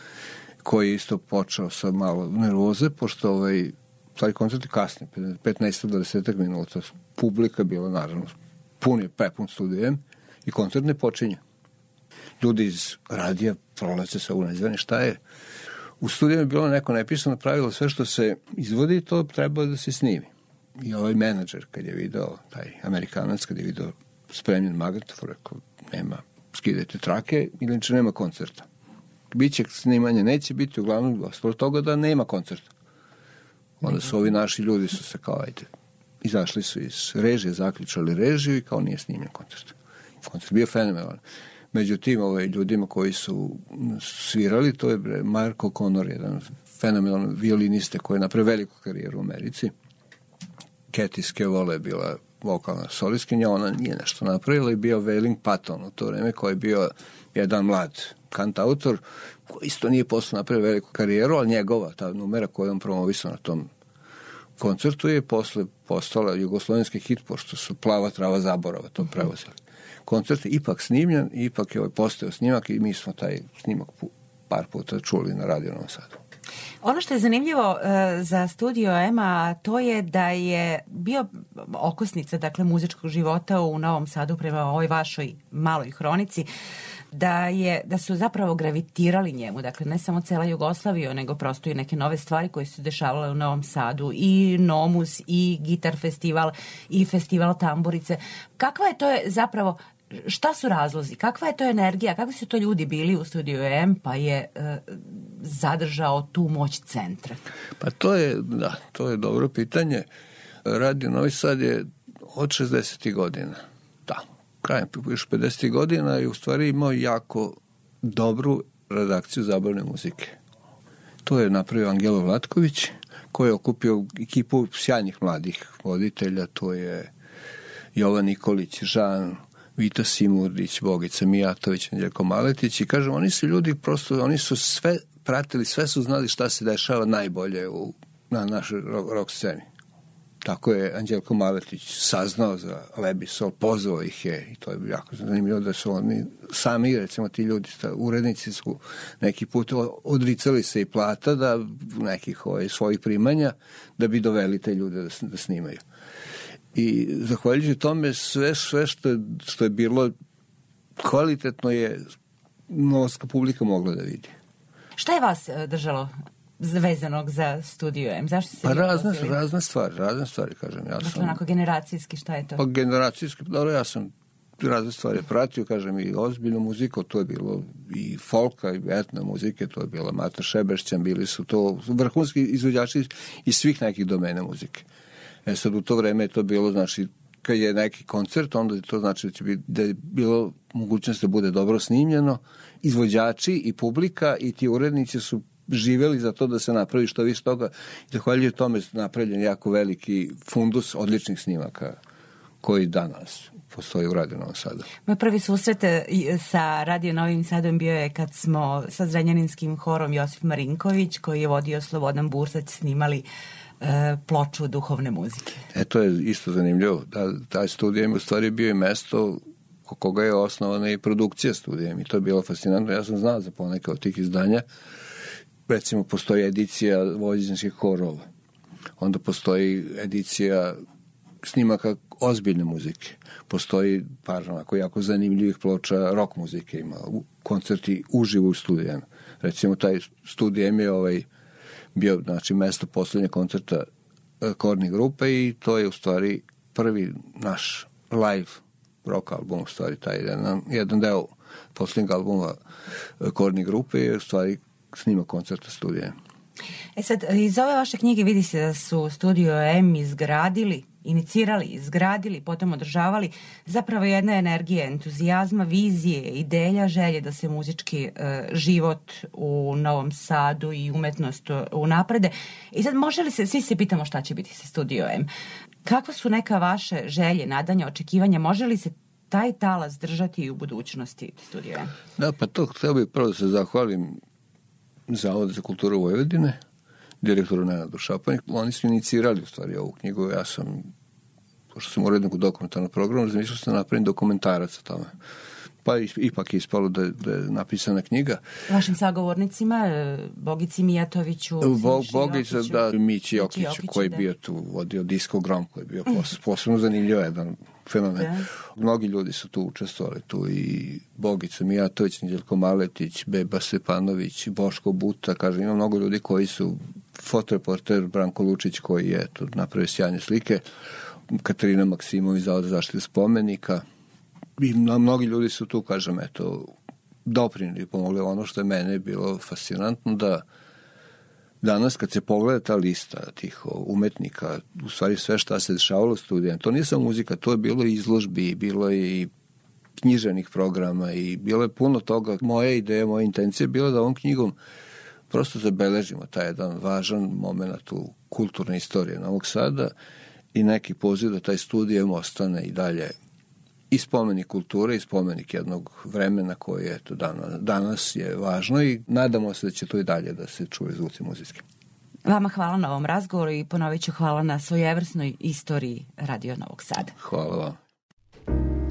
koji je isto počeo sa malo nervoze, pošto ovaj, stvari koncert je kasni, 15-20 minuta. Publika bila naravno pun je prepun studijem i koncert ne počinje ljudi iz radija prolaze sa unazvani šta je. U studiju je bilo neko nepisano pravilo, sve što se izvodi, to treba da se snimi. I ovaj menadžer, kad je video, taj amerikanac, kad je video spremljen magnetofon, rekao, nema, skidajte trake, inače nema koncerta. Biće snimanje, neće biti, uglavnom, ostalo toga da nema koncerta. Onda su ovi naši ljudi su se kao, ajde, izašli su iz režije, zaključali režiju i kao nije snimljen koncert. Koncert bio fenomenalan. Međutim, ovaj, ljudima koji su svirali, to je Marko Conor, jedan fenomenalan violiniste koji je napravio veliku karijeru u Americi. Cathy Skevole je bila vokalna solistkinja, ona nije nešto napravila i bio Wailing Patton u to vreme koji je bio jedan mlad kantautor koji isto nije posle napravio veliku karijeru, ali njegova ta numera koju on promovisao na tom koncertu je posle postala jugoslovenski hit, pošto su plava trava zaborava to prevozili. Koncert ipak snimljen, ipak je ovaj postao snimak i mi smo taj snimak par puta čuli na radio Novom Sadu. Ono što je zanimljivo e, za studio Ema, to je da je bio okosnica dakle muzičkog života u Novom Sadu prema ovoj vašoj maloj hronici da je da su zapravo gravitirali njemu, dakle ne samo cela Jugoslavija, nego prosto i neke nove stvari koje su dešavale u Novom Sadu i Nomus i Gitar festival i festival Tamburice. Kakva je to je zapravo šta su razlozi? Kakva je to energija? Kakvi su to ljudi bili u studiju M pa je e, zadržao tu moć centra? Pa to je, da, to je dobro pitanje. Radio Novi Sad je od 60. godina, da, krajem još 50. godina i u stvari imao jako dobru redakciju zabavne muzike. To je napravio Angelo Vlatković, koji je okupio ekipu sjajnih mladih voditelja, to je Jovan Nikolić, Žan, Vito Simurdić, Bogica Mijatović, Anđelko Maletić i kažem, oni su ljudi prosto, oni su sve pratili, sve su znali šta se dešava najbolje u, na našoj rock, sceni. Tako je Anđelko Maletić saznao za Lebisol, pozvao ih je i to je jako zanimljivo da su oni sami, recimo ti ljudi, sta- urednici su neki put odricali se i plata da nekih ovaj, svojih primanja da bi doveli te ljude da, da snimaju. I zahvaljujući tome sve, sve što, je, što je bilo kvalitetno je novoska publika mogla da vidi. Šta je vas e, držalo vezanog za studio M? Zašto ste Pa razne, odlazili? razne stvari, razne stvari, kažem. Ja Dakle, sam, onako generacijski, šta je to? pa generacijski, dobro, ja sam razne stvari pratio, kažem, i ozbiljnu muziku, to je bilo i folka, i etna muzike, to je bila Mata Šeberšćan, bili su to vrhunski izvođači iz svih nekih domena muzike. E sad, u to vreme je to bilo, znači, kad je neki koncert, onda je to znači da, će biti, da je bilo mogućnost da bude dobro snimljeno. Izvođači i publika i ti urednici su živeli za to da se napravi što više toga. I zahvaljuju tome napravljen jako veliki fundus odličnih snimaka koji danas postoji u Radio Novom Sadu. Moj prvi susret e, sa Radio Novim Sadom bio je kad smo sa Zrenjaninskim horom Josif Marinković, koji je vodio Slobodan Bursać, snimali e, ploču duhovne muzike. E, to je isto zanimljivo. Da, taj studij u stvari bio i mesto ko koga je osnovana i produkcija studija i to je bilo fascinantno. Ja sam znao za poneke od tih izdanja. Recimo, postoji edicija vojvođanskih horova. Onda postoji edicija snimaka ozbiljne muzike. Postoji par onako jako zanimljivih ploča rock muzike ima. Koncerti uživo u studijama. Recimo, taj studijem je ovaj, bio znači, mesto poslednje koncerta e, Korni grupe i to je u stvari prvi naš live rock album, u stvari taj jedan, jedan deo poslednjeg albuma e, Korni grupe je u stvari snima koncerta studija. E sad, iz ove vaše knjige vidi se da su Studio M izgradili inicirali, izgradili, potom održavali zapravo jedna energija entuzijazma, vizije, ideja, želje da se muzički e, život u Novom Sadu i umetnost unaprede. I sad može li se, svi se pitamo šta će biti sa Studio M. Kakva su neka vaše želje, nadanja, očekivanja? Može li se taj talas držati i u budućnosti Studio M? Da, pa to htio bih prvo da se zahvalim Zavod za kulturu Vojvodine, direktoru Nenadu Šapanj. Oni su inicirali u stvari ovu knjigu. Ja sam, pošto sam u rednog dokumentarnog programu, razmišljao sam da napravim dokumentarac o tome. Pa ipak je ispalo da, da je napisana knjiga. Vašim sagovornicima, e, Bogici Mijatoviću, Bo, Bogica, da, Mići Jokiću, koji je da. bio tu, vodio Disco Grom, koji je bio pos, posebno zanimljivo jedan fenomen. Da. Mnogi ljudi su tu učestvovali, tu i Bogica Mijatović, Njeljko Maletić, Beba Stepanović, Boško Buta, kažem, ima mnogo ljudi koji su fotoreporter Branko Lučić koji je tu napravio sjajne slike, Katarina Maksimović za zaštitu spomenika i mnogi ljudi su tu, kažem, eto, doprinili, pomogli ono što je mene bilo fascinantno da danas kad se pogleda ta lista tih umetnika, u stvari sve šta se dešavalo studijama, to nije samo muzika, to je bilo i izložbi, bilo je i književnih programa i bilo je puno toga. Moja ideja, moja intencija je bila da ovom knjigom prosto zabeležimo taj jedan važan moment u kulturne istorije Novog Sada i neki poziv da taj studijem ostane i dalje i spomenik kulture i spomenik jednog vremena koje je to danas, danas je važno i nadamo se da će to i dalje da se čuje zvuci muzijski. Vama hvala na ovom razgovoru i ponovit ću hvala na svojevrsnoj istoriji Radio Novog Sada. Hvala vam.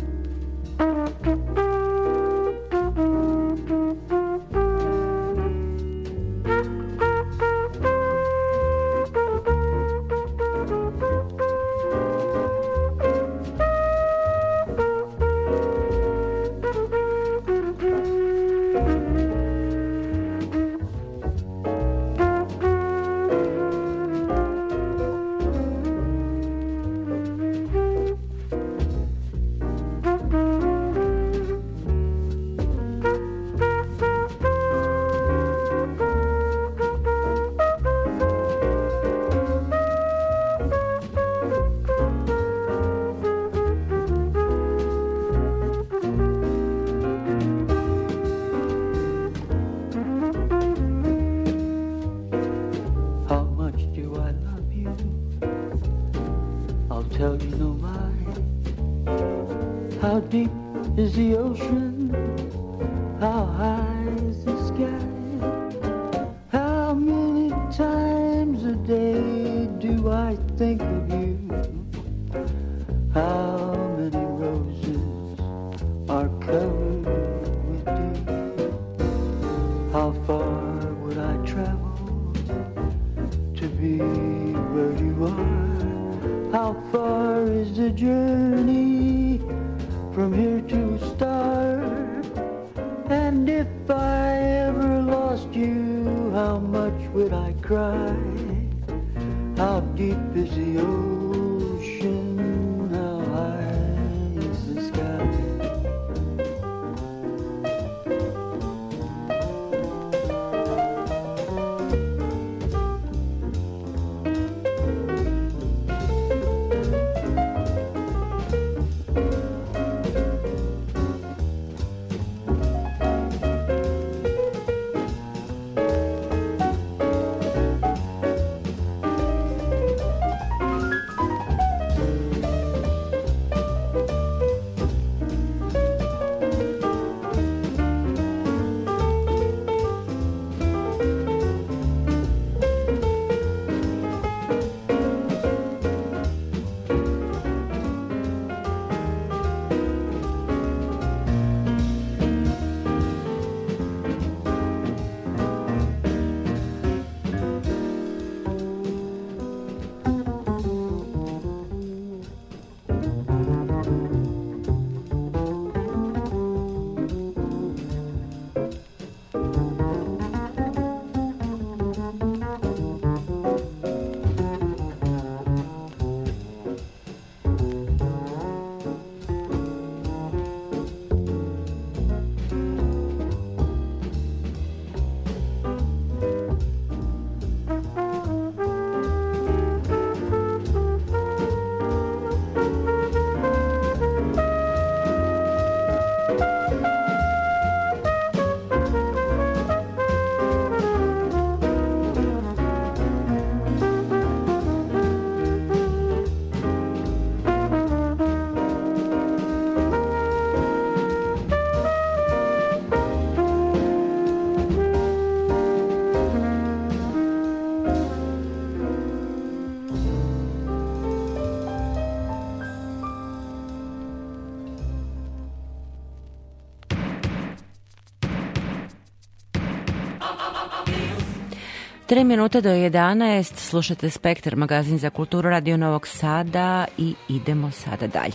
3 minuta do 11, slušate Spektar, magazin za kulturu Radio Novog Sada i idemo sada dalje.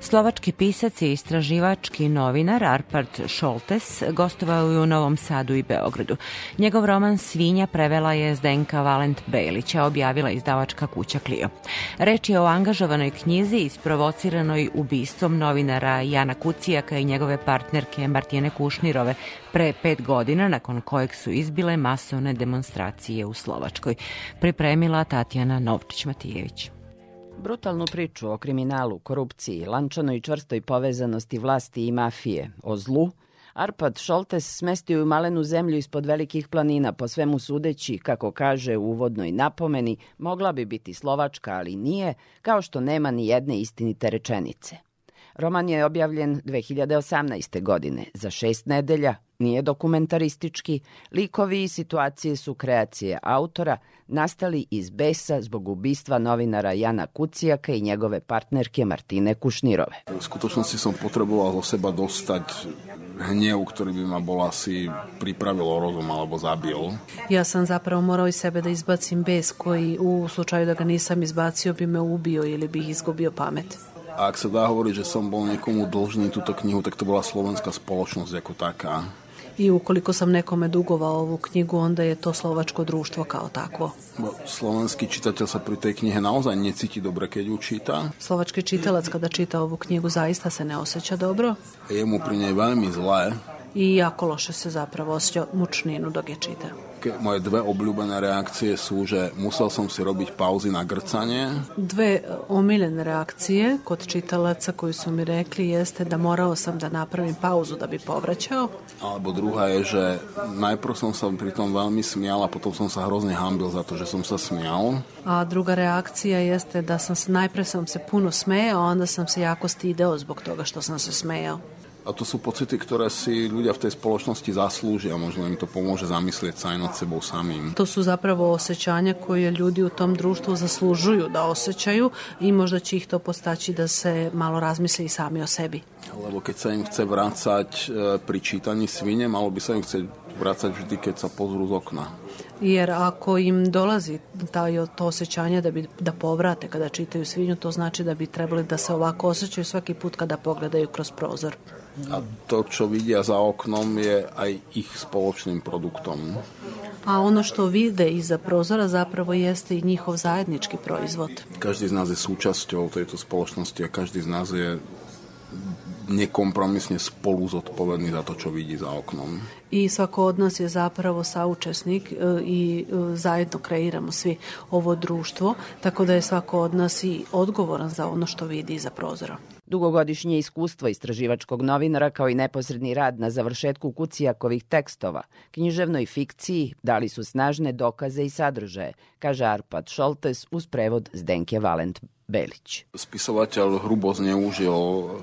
Slovački pisac i istraživački novinar Arpard Šoltes gostovao je u Novom Sadu i Beogradu. Njegov roman Svinja prevela je Zdenka Valent Bejlića, objavila izdavačka kuća Clio. Reč je o angažovanoj knjizi isprovociranoj ubistvom novinara Jana Kucijaka i njegove partnerke Martine Kušnirove pre pet godina, nakon kojeg su izbile masovne demonstracije u Slovačkoj. Pripremila Tatjana Novčić-Matijević. Brutalnu priču o kriminalu, korupciji, lančanoj i čvrstoj povezanosti vlasti i mafije, o zlu, Arpad Šoltes smestio u malenu zemlju ispod velikih planina, po svemu sudeći, kako kaže u uvodnoj napomeni, mogla bi biti Slovačka, ali nije, kao što nema ni jedne istinite rečenice. Roman je objavljen 2018. godine, za šest nedelja, nije dokumentaristički, likovi i situacije su kreacije autora, nastali iz besa zbog ubistva novinara Jana Kucijaka i njegove partnerke Martine Kušnirove. V skutočnosti som potreboval zo seba dostať hnev, ktorý by ma bol asi pripravil o rozum alebo zabil. Ja sam zapravo morao iz sebe da izbacim bes koji u slučaju da ga nisam izbacio bi me ubio ili bih izgubio pamet. A ak sa dá hovoriť, že som bol niekomu dlžný túto knihu, tak to bola slovenská spoločnosť ako taká. I ukoliko sam nekome dugovao ovu knjigu, onda je to slovačko društvo kao takvo. Bo slovenský čitateľ sa pri tej knihe naozaj necíti dobre, keď ju číta. Slovački čitalac kada čita ovu knjigu zaista se ne osjeća dobro Je mu pri nej veľmi zlé. i jako loše se zapravo osjeća mučninu dok je čita. Ke- Moje dve obľúbené reakcie sú, že musel som si robiť pauzy na grcanie Dve e, omiljene reakcije kod čitalaca koji su mi rekli jeste da morao sam da napravim pauzu da bi povraćao, Alebo druhá je, že najprv som sa pri tom veľmi smial a potom som sa hrozne hambil za to, že som sa smial. a druga reakcija jeste da sam se, najpre sam se puno smejao, a onda sam se jako stideo zbog toga što sam se smejao. A to sú pocity, ktoré si ľudia v tej spoločnosti zaslúžia. Možno im to pomôže zamyslieť sa aj nad sebou samým. To su zapravo osjećanja koje ljudi u tom društvu zaslužuju da osjećaju i možda će ih to postaći da se malo razmisle i sami o sebi. Lebo keď sa im chce vrácať e, pri čítaní svine, malo by sa im chcieť vrácať vždy, keď sa pozrú z okna. Jer ako im dolazi taj, to osjećanje da, bi, da povrate kada čitaju svinju, to znači da bi trebali da se ovako osjećaju svaki put kada pogledaju kroz prozor. A to, čo vidia za oknom, je aj ich spoločným produktom. A ono što vide iza prozora zapravo jeste i njihov zajednički proizvod. Každý z nás je súčasťou tejto spoločnosti a každý z nás je nekompromisne spolu zodpovedný za to, čo vidí za oknom. I svako od nas je zapravo saučesnik e, i e, zajedno kreiramo svi ovo društvo, tako da je svako od nas i odgovoran za ono što vidi iza prozora. Dugogodišnje iskustvo istraživačkog novinara kao i neposredni rad na završetku Kucijakovih tekstova, književnoj fikciji dali su snažne dokaze i sadržaje, kaže Arpad Šoltes uz prevod Zdenke Valent Belić. Spisovateľ hrubo zneužil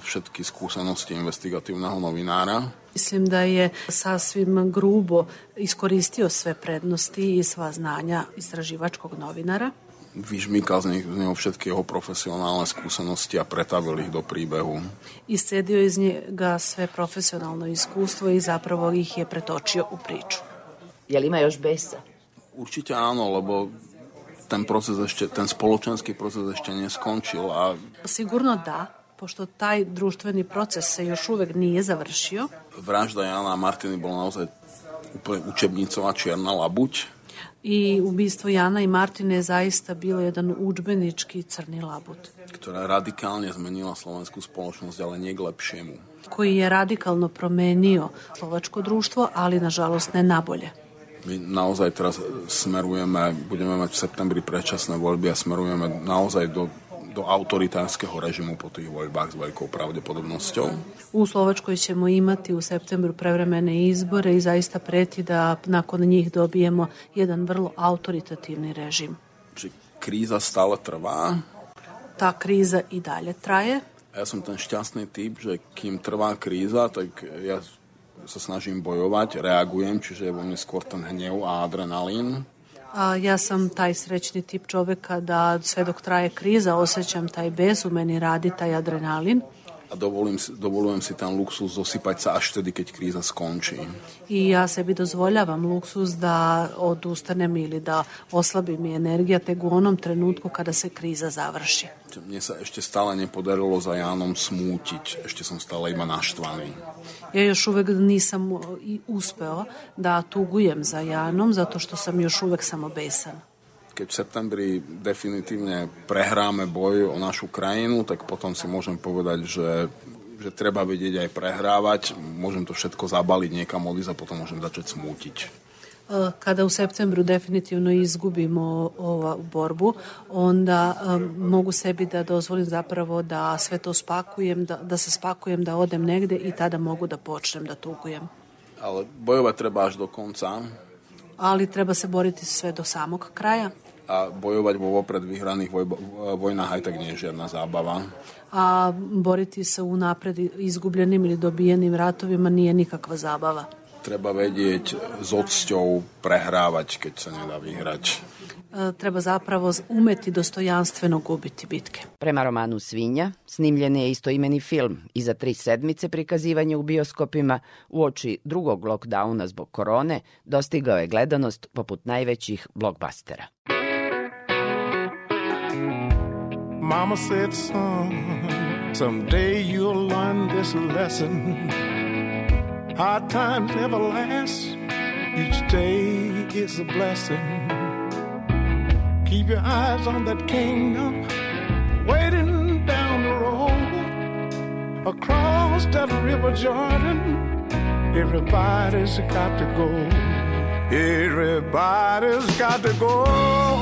všetky skúsenosti investigatívneho novinára. Mislim da je sasvim grubo iskoristio sve prednosti i sva znanja istraživačkog novinara Vyžmýkal z nich- z neho všetky jeho profesionálne skúsenosti a pretavil ich do príbehu. iscedio iz njega sve profesionalno iskustvo i zapravo ih je pretočio u priču. Je li ima još besa? Určite áno, lebo ten proces ešte, ten spoločenský proces ešte neskončil a Sigurno da, pošto taj društveni proces se još uvek nije završio. vražda Jana a Martiny bola naozaj úplne učebnicová čierna labuť. I ubistvo Jana i Martine je zaista bilo jedan udžbenički crni labut ktorá radikálne zmenila slovenskú spoločnosť, ale nie k lepšiemu. koji je radikalno promenio slovačko društvo, ali nažalost ne nabolje. My naozaj teraz smerujeme, budeme mať v septembri predčasné voľby a smerujeme naozaj do, do autoritárskeho režimu po tých voľbách s veľkou pravdepodobnosťou. U Slovačkoj ćemo imati u septembru prevremene izbore i zaista preti da nakon njih dobijemo jedan vrlo autoritativni režim. Či kríza stále trvá. Ta kriza i dalje traje. Ja som ten šťastný typ, že kým trvá kríza, tak ja sa snažím bojovať, reagujem, čiže je vo mne skôr ten hnev a adrenalín. A ja sam taj srećni tip čoveka da sve dok traje kriza osjećam taj bes, u meni radi taj adrenalin. A dovolím, dovolujem si ten luxus zosypať sa až vtedy, keď kríza skončí. I ja sebi dozvoljavam luksus da odustanem ili da oslabi mi energija tek u onom trenutku kada se kriza završi. Mne sa ešte stále nepodarilo za Jánom smútiť. Ešte som stále iba naštvaný. Ja još uvek nisam i uspeo da tugujem za Janom zato što sam još uvek samo besan. Keď v septembri definitívne prehráme boj o našu krajinu, tak potom si môžem povedať, že že treba vedieť aj prehrávať, môžem to všetko zabaliť niekam odísť a potom môžem začať smútiť. Kada u septembru definitivno izgubimo ova borbu, onda um, mogu sebi da dozvolim zapravo da sve to spakujem, da, da se spakujem, da odem negde i tada mogu da počnem da tugujem. Ale bojovať treba až do konca. Ali treba se boriti sve do samog kraja a bojovať vo vopred vyhraných voj, vojnách aj tak nie je žiadna zábava. A boriti sa u napred izgubljenim ili dobijenim ratovima nije nikakva zabava. Treba vedieť s odsťou prehrávať, keď sa nedá vyhrať. E, treba zapravo umeti dostojanstveno gubiti bitke. Prema romanu Svinja, snimljen je istoimeni film i za tri sedmice prikazivanja u bioskopima u oči drugog lockdowna zbog korone dostigao je gledanost poput najvećih blockbustera. Mama said, son, someday you'll learn this lesson. Hard times never last, each day is a blessing. Keep your eyes on that kingdom, waiting down the road. Across that river Jordan, everybody's got to go. Everybody's got to go.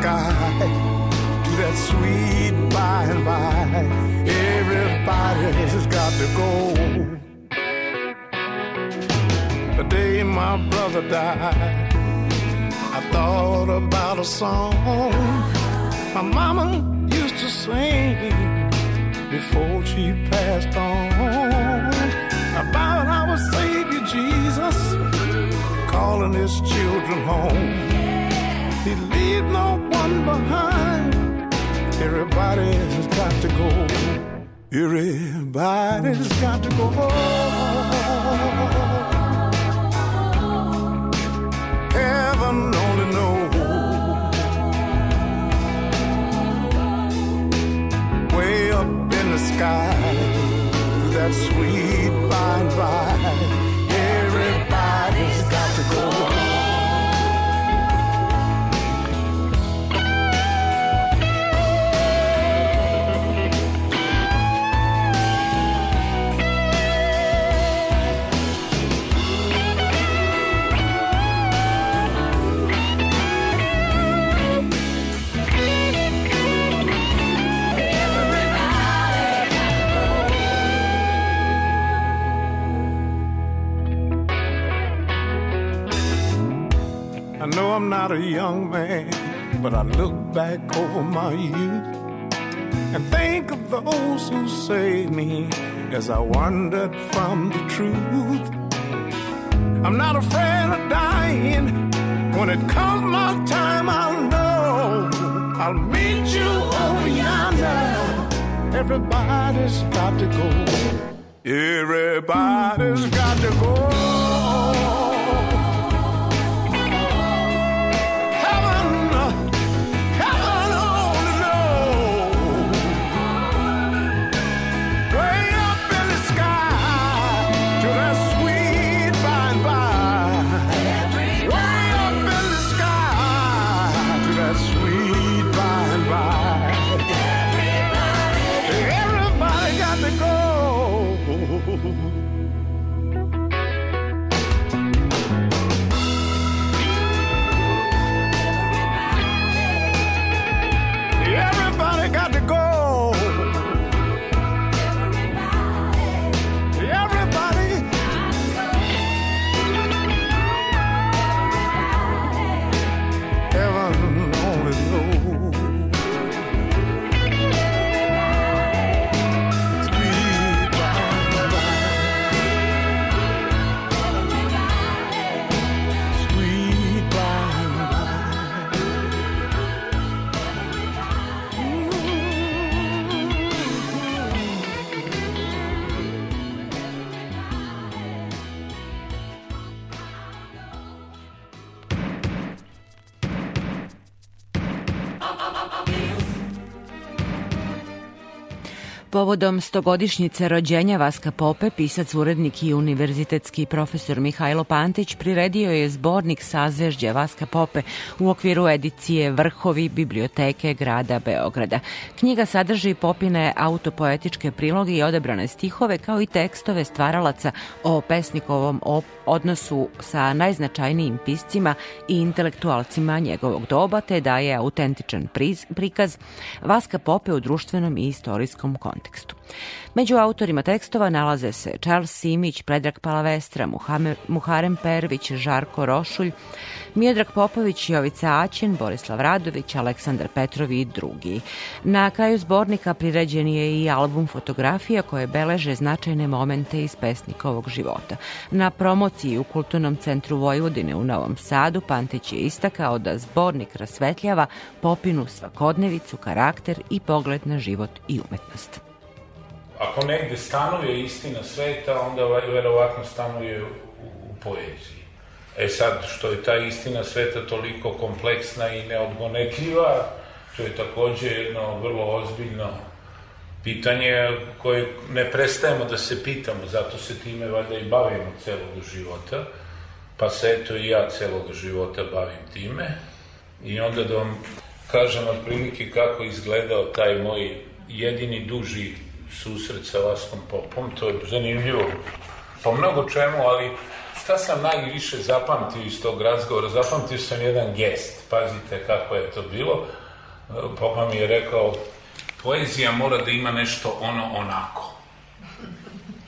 Sky, to that sweet by and by, everybody's got to go. The day my brother died, I thought about a song my mama used to sing before she passed on about our Savior Jesus calling his children home. Leave no one behind. Everybody's got to go. Everybody's got to go. Heaven only knows. Way up in the sky, that sweet by and by. Not a young man, but I look back over my youth and think of those who saved me as I wandered from the truth. I'm not afraid of dying. When it comes my time, I'll know I'll meet you over yonder. Everybody's got to go. Everybody's got to go. Povodom stogodišnjice rođenja Vaska Pope, pisac, urednik i univerzitetski profesor Mihajlo Pantić priredio je zbornik sazvežđa Vaska Pope u okviru edicije Vrhovi biblioteke grada Beograda. Knjiga sadrži popine autopoetičke priloge i odebrane stihove kao i tekstove stvaralaca o pesnikovom odnosu sa najznačajnijim piscima i intelektualcima njegovog doba, te daje autentičan prikaz Vaska Pope u društvenom i istorijskom kontekstu. Među autorima tekstova nalaze se Charles Simić, Predrag Palavestra, Muharem Pervić, Žarko Rošulj, Miodrag Popović, Jovica Aćen, Borislav Radović, Aleksandar Petrov i drugi. Na kraju zbornika priređen je i album fotografija koje beleže značajne momente iz pesnikovog života. Na promociji u Kulturnom centru Vojvodine u Novom Sadu Pantić je istakao da zbornik rasvetljava popinu svakodnevicu, karakter i pogled na život i umetnost ako negde stanuje istina sveta, onda verovatno stanuje u, u poeziji. E sad, što je ta istina sveta toliko kompleksna i neodgonetljiva, to je takođe jedno vrlo ozbiljno pitanje koje ne prestajemo da se pitamo, zato se time valjda i bavimo celog života, pa se eto i ja celog života bavim time. I onda da vam kažem otprilike kako izgledao taj moj jedini duži susret sa Vaskom Popom, to je zanimljivo po mnogo čemu, ali šta sam najviše zapamtio iz tog razgovora? Zapamtio sam jedan gest, pazite kako je to bilo. Popa mi je rekao, poezija mora da ima nešto ono onako.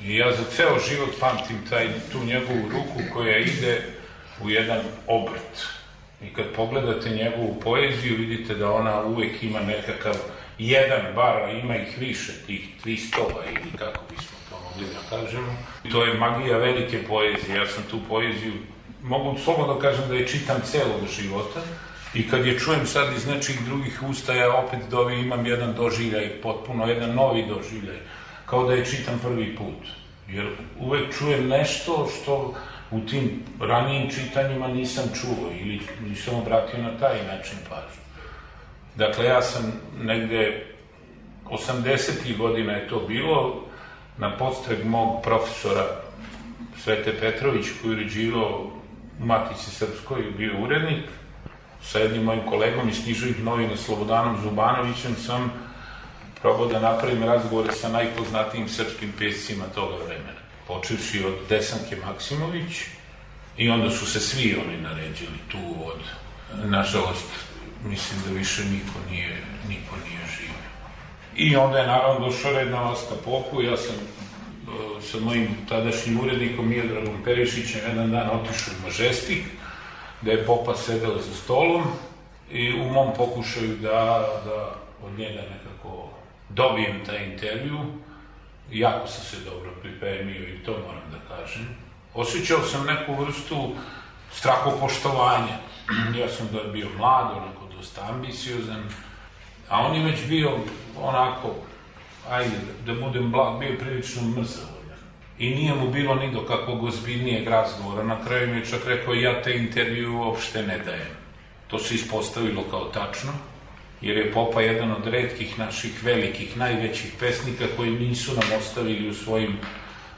I ja za ceo život pamtim taj, tu njegovu ruku koja ide u jedan obrt. I kad pogledate njegovu poeziju, vidite da ona uvek ima nekakav jedan bar, ima ih više, tih 300 ili kako bismo to mogli da kažemo. To je magija velike poezije. Ja sam tu poeziju, mogu slobodno da kažem da je čitam celog života, I kad je čujem sad iz nečih drugih usta, ja opet dobi imam jedan doživljaj, potpuno jedan novi doživljaj, kao da je čitam prvi put. Jer uvek čujem nešto što u tim ranijim čitanjima nisam čuo ili nisam obratio na taj način pažnju. Dakle, ja sam negde 80. godina je to bilo, na podstreg mog profesora Svete Petrović, koji je uređivao u Matici Srpskoj, bio urednik, sa jednim mojim kolegom iz književih novina Slobodanom Zubanovićem sam probao da napravim razgovore sa najpoznatijim srpskim pescima toga vremena. Počevši od Desanke Maksimović i onda su se svi oni naređili tu od, nažalost, mislim da više niko nije, niko nije živio. I onda je naravno došao red na Vaska Popu, ja sam uh, sa mojim tadašnjim urednikom Miodragom Perišićem jedan dan otišao u Mažestik, gde je Popa sedeo za stolom i u mom pokušaju da, da od njega nekako dobijem taj intervju, jako sam se dobro pripremio i to moram da kažem. Osjećao sam neku vrstu strahopoštovanja. ja sam da bio mlad, onako dosta ambiciozan, a on je već bio onako, ajde, da budem blag, bio prilično mrzav. I nije mu bilo ni do kakvog ozbiljnijeg razgovora. Na kraju mi je čak rekao, ja te intervju uopšte ne dajem. To se ispostavilo kao tačno, jer je Popa jedan od redkih naših velikih, najvećih pesnika koji nisu nam ostavili u svojim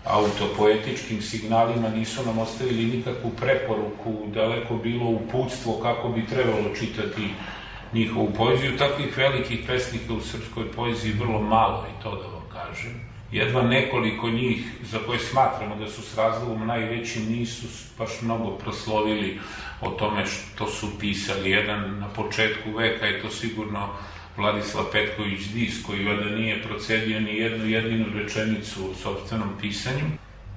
autopoetičkim signalima nisu nam ostavili nikakvu preporuku, daleko bilo uputstvo kako bi trebalo čitati njihovu poeziju. Takvih velikih pesnika u srpskoj poeziji vrlo malo i to da vam kažem. Jedva nekoliko njih za koje smatramo da su s razlogom najveći nisu baš mnogo proslovili o tome što su pisali. Jedan na početku veka je to sigurno Vladislav Petković Dis, koji vada nije procedio ni jednu jedinu rečenicu u sobstvenom pisanju.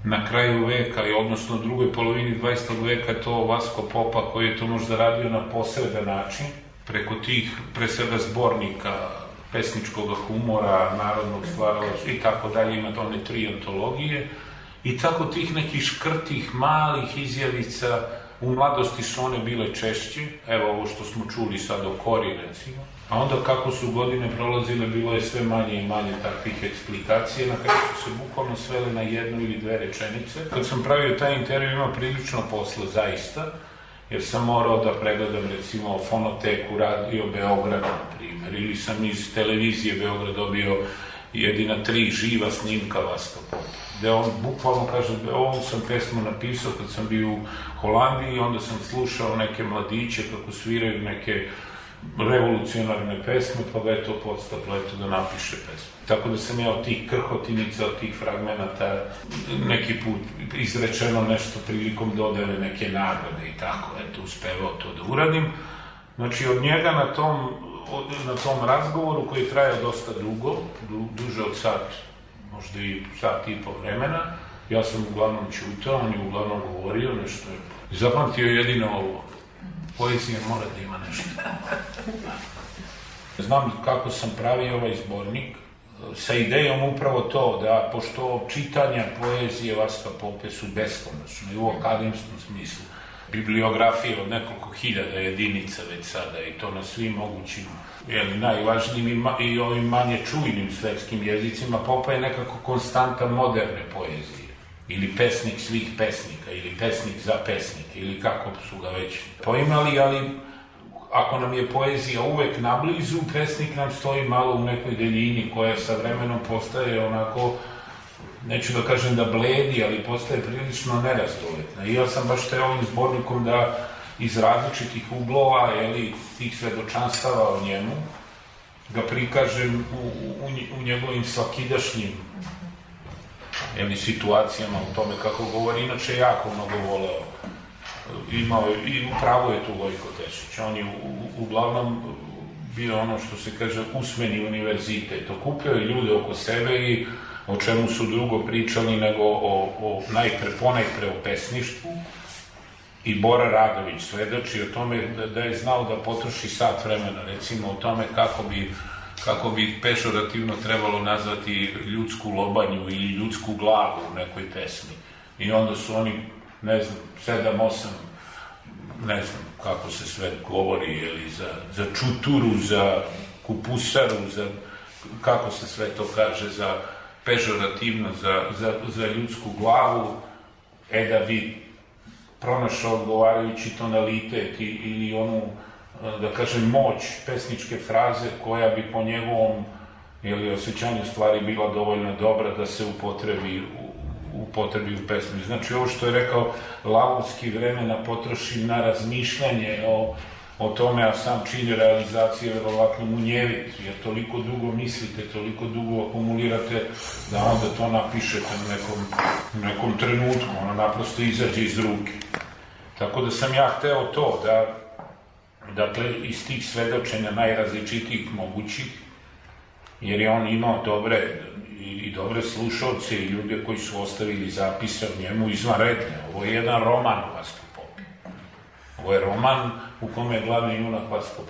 Na kraju veka, odnosno drugoj polovini 20. veka, to Vasko Popa, koji je to možda radio na posredan način, preko tih, pre svega, zbornika pesničkog humora, narodnog stvarala i tako dalje, ima one tri antologije, i tako tih nekih škrtih, malih izjavica, u mladosti su one bile češće, evo ovo što smo čuli sad o Kori, recimo, A onda kako su godine prolazile, bilo je sve manje i manje takvih eksplikacije, na kraju su se bukvalno svele na jednu ili dve rečenice. Kad sam pravio taj intervju imao prilično posla, zaista, jer sam morao da pregledam recimo fonoteku radio Beograda, na primjer, ili sam iz televizije Beograd dobio jedina tri živa snimka Vaska. Gde on bukvalno kaže, ovu sam pesmu napisao kad sam bio u Holandiji onda sam slušao neke mladiće kako sviraju neke revolucionarne pesme, pa ga je to podstaklo eto da napiše pesmu. Tako da sam ja od tih krhotinica, od tih fragmenata neki put izrečeno nešto prilikom dodele neke nagrade i tako, eto, uspevao to da uradim. Znači, od njega na tom, od, na tom razgovoru koji je trajao dosta dugo, du, duže od sat, možda i sat i po vremena, ja sam uglavnom čutao, on je uglavnom govorio nešto zapamtio jedino ovo, poezija mora da ima nešto. Znam kako sam pravio ovaj zbornik, sa idejom upravo to, da pošto čitanja poezije Vaska Pope su beskonačno i u akademskom smislu, bibliografije od nekoliko hiljada jedinica već sada i to na svim mogućim jeli, najvažnijim i, ma, i ovim manje čujnim svetskim jezicima, Popa je nekako konstanta moderne poezije ili pesnik svih pesnika, ili pesnik za pesnike, ili kako su ga već poimali, ali ako nam je poezija uvek nablizu, pesnik nam stoji malo u nekoj deljini koja sa vremenom postaje onako, neću da kažem da bledi, ali postaje prilično nerazdoletna. I ja sam baš te ovim zbornikom da iz različitih uglova, jeli, tih svedočanstava o njemu, ga prikažem u, u, u njegovim svakidašnjim jeli, situacijama, u tome kako govori, inače jako mnogo voleo. Imao je, i upravo je tu Vojko Tešić. On je u, u, uglavnom bio ono što se kaže usmeni univerzitet. Okupljao je ljude oko sebe i o čemu su drugo pričali nego o, o najpre, ponajpre o pesništvu. I Bora Radović svedoči o tome da, da je znao da potroši sat vremena, recimo o tome kako bi kako bi pešorativno trebalo nazvati ljudsku lobanju ili ljudsku glavu u nekoj pesmi. I onda su oni, ne znam, sedam, osam, ne znam kako se sve govori, jeli, za, za čuturu, za kupusaru, za, kako se sve to kaže, za pežorativno, za, za, za ljudsku glavu, e da bi pronašao odgovarajući tonalitet ili onu da kažem, moć pesničke fraze koja bi po njegovom ili osjećanju stvari bila dovoljno dobra da se upotrebi u, upotrebi u pesmi. Znači, ovo što je rekao, lavovski vremena potroši na razmišljanje o, o tome, a sam čin realizacije verovatno munjevit, jer toliko dugo mislite, toliko dugo akumulirate, da onda to napišete u nekom, nekom trenutku, ono naprosto izađe iz ruke. Tako da sam ja hteo to, da dakle, iz tih svedočenja najrazličitijih mogućih, jer je on imao dobre i dobre slušalce i ljude koji su ostavili zapise o njemu izvanredne. Ovo je jedan roman o Vasko Popi. Ovo je roman u kome je glavni junak Vasko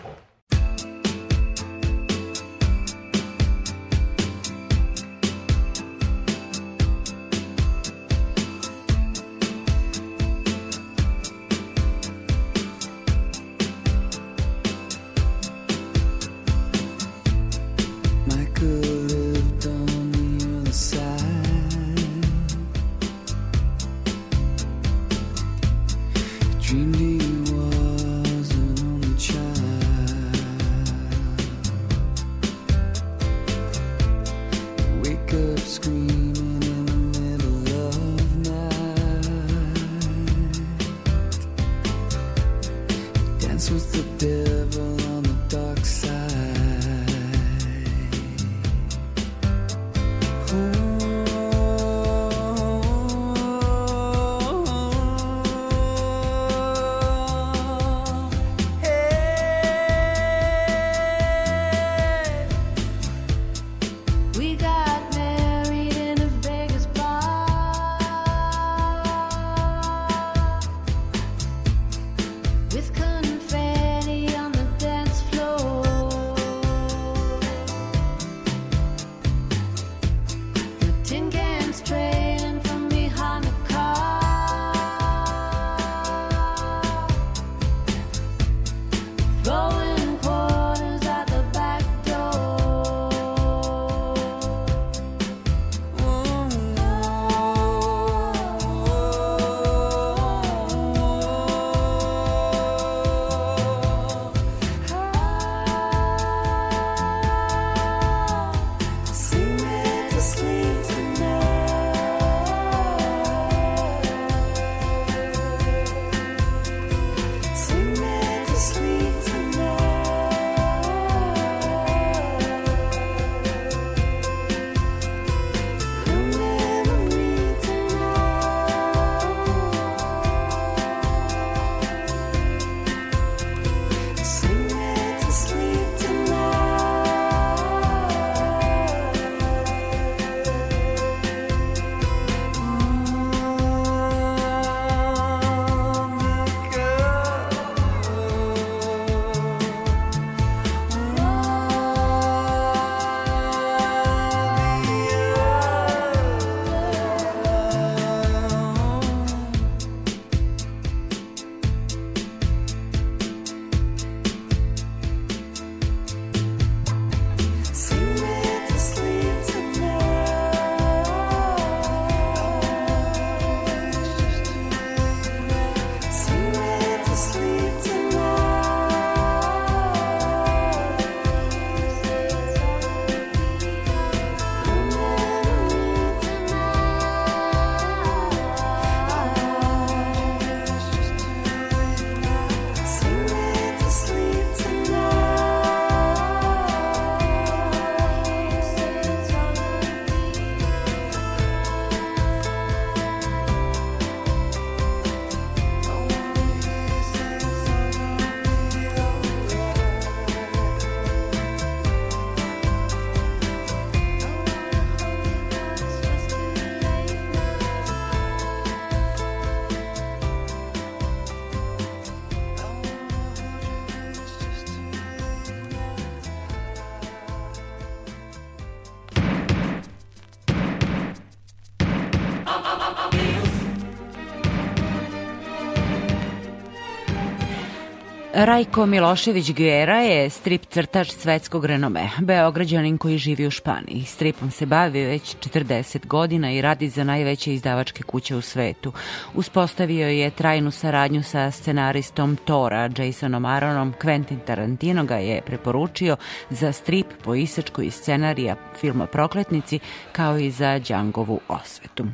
Rajko Milošević Guera je strip crtač svetskog renome, beograđanin koji živi u Španiji. Stripom se bavi već 40 godina i radi za najveće izdavačke kuće u svetu. Uspostavio je trajnu saradnju sa scenaristom Tora, Jasonom Aronom. Quentin Tarantino ga je preporučio za strip po isečku i scenarija filma Prokletnici, kao i za Đangovu osvetu.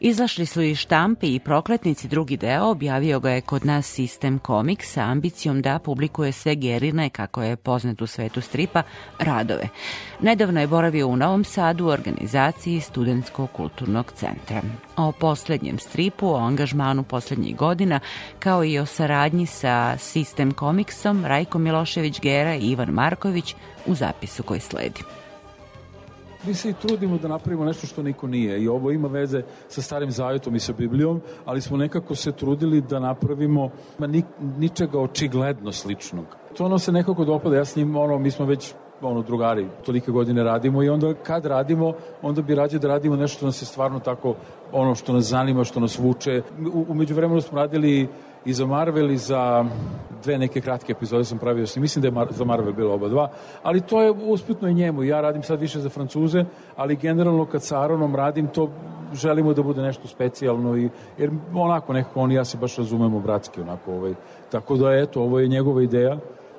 Izašli su i štampi i Prokletnici drugi deo, objavio ga je kod nas Sistem Comics sa ambicijom da publikuje sve gerine, kako je poznat u svetu stripa, radove. Nedavno je boravio u Novom Sadu u organizaciji Studentskog kulturnog centra. O poslednjem stripu, o angažmanu poslednjih godina, kao i o saradnji sa Sistem Comicsom, Rajko Milošević Gera i Ivan Marković u zapisu koji sledi. Mi se i trudimo da napravimo nešto što niko nije i ovo ima veze sa starim zavetom i sa Biblijom, ali smo nekako se trudili da napravimo ni, ničega očigledno sličnog. To ono se nekako dopada, ja s njim, ono, mi smo već ono drugari, tolike godine radimo i onda kad radimo, onda bi rađe da radimo nešto što nas je stvarno tako ono što nas zanima, što nas vuče. U, umeđu vremenu smo radili i za Marvel i za dve neke kratke epizode sam pravio, mislim da je Mar za Marvel bilo oba dva, ali to je usputno i njemu. Ja radim sad više za Francuze, ali generalno kad sa Aronom radim to želimo da bude nešto specijalno i jer onako nekako on i ja se baš razumemo bratski onako ovaj. Tako da eto ovo je njegova ideja.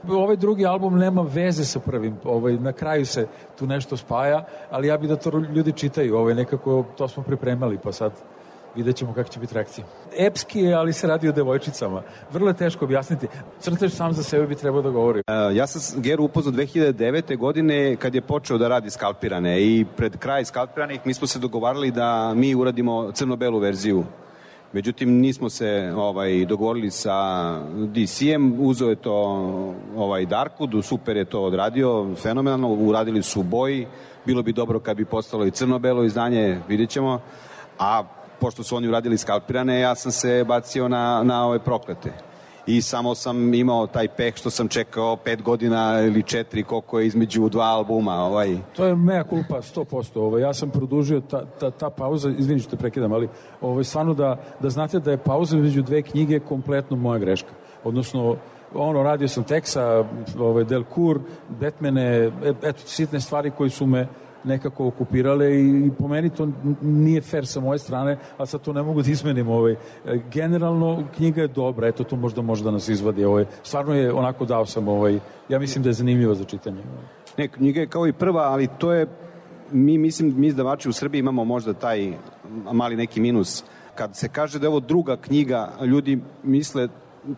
Ovaj drugi album nema veze sa prvim, ovaj, na kraju se tu nešto spaja, ali ja bih da to ljudi čitaju, ovaj, nekako to smo pripremali, pa sad vidjet ćemo kako će biti reakcija. Epski je, ali se radi o devojčicama. Vrlo je teško objasniti. Crtež sam za sebe bi trebao da govori. Uh, ja sam Geru upoznao 2009. godine kad je počeo da radi skalpirane i pred kraj skalpiranih mi smo se dogovarali da mi uradimo crno-belu verziju Međutim, nismo se ovaj, dogovorili sa DC-em, uzeo je to ovaj, Darkwood, super je to odradio, fenomenalno, uradili su boji, bilo bi dobro kad bi postalo i crno-belo izdanje, vidjet ćemo, a pošto su oni uradili skalpirane, ja sam se bacio na, na ove proklete. I samo sam imao taj peh što sam čekao pet godina ili četiri, koliko je između dva albuma. Ovaj. To je mea culpa 100%. Ovaj, ja sam produžio ta, ta, ta pauza, izvini što te prekidam, ali ovaj, stvarno da, da znate da je pauza između dve knjige kompletno moja greška. Odnosno, ono, radio sam teksa, ovaj, Delcourt, Batmane, eto, sitne stvari koji su me nekako okupirale i, po meni to nije fair sa moje strane, a sad to ne mogu da izmenim. Ovaj. Generalno, knjiga je dobra, eto to možda možda da nas izvadi. Ovaj. Stvarno je onako dao sam, ovaj, ja mislim da je zanimljivo za čitanje. Ne, knjiga je kao i prva, ali to je, mi mislim, mi izdavači u Srbiji imamo možda taj mali neki minus. Kad se kaže da je ovo druga knjiga, ljudi misle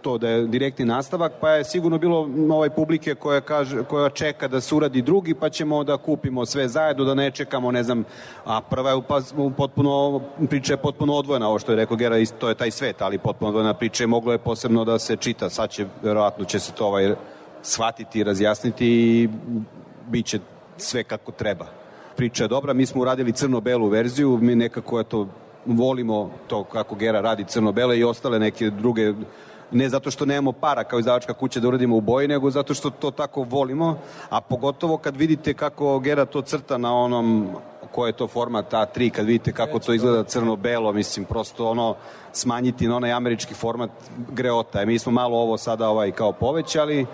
to da je direktni nastavak, pa je sigurno bilo ovaj publike koja, kaže, koja čeka da se uradi drugi, pa ćemo da kupimo sve zajedno, da ne čekamo, ne znam, a prva je pa, potpuno, priča je potpuno odvojena, ovo što je rekao Gera, to je taj svet, ali potpuno odvojena priča je moglo je posebno da se čita, sad će, verovatno će se to ovaj, shvatiti, razjasniti i bit će sve kako treba. Priča je dobra, mi smo uradili crno-belu verziju, mi nekako eto, volimo to kako Gera radi crno-bele i ostale neke druge ne zato što nemamo para kao izdavačka kuća da uradimo u boji, nego zato što to tako volimo, a pogotovo kad vidite kako Gera to crta na onom koje je to format A3, kad vidite kako to izgleda crno-belo, mislim, prosto ono, smanjiti na onaj američki format greota. E, mi smo malo ovo sada ovaj kao povećali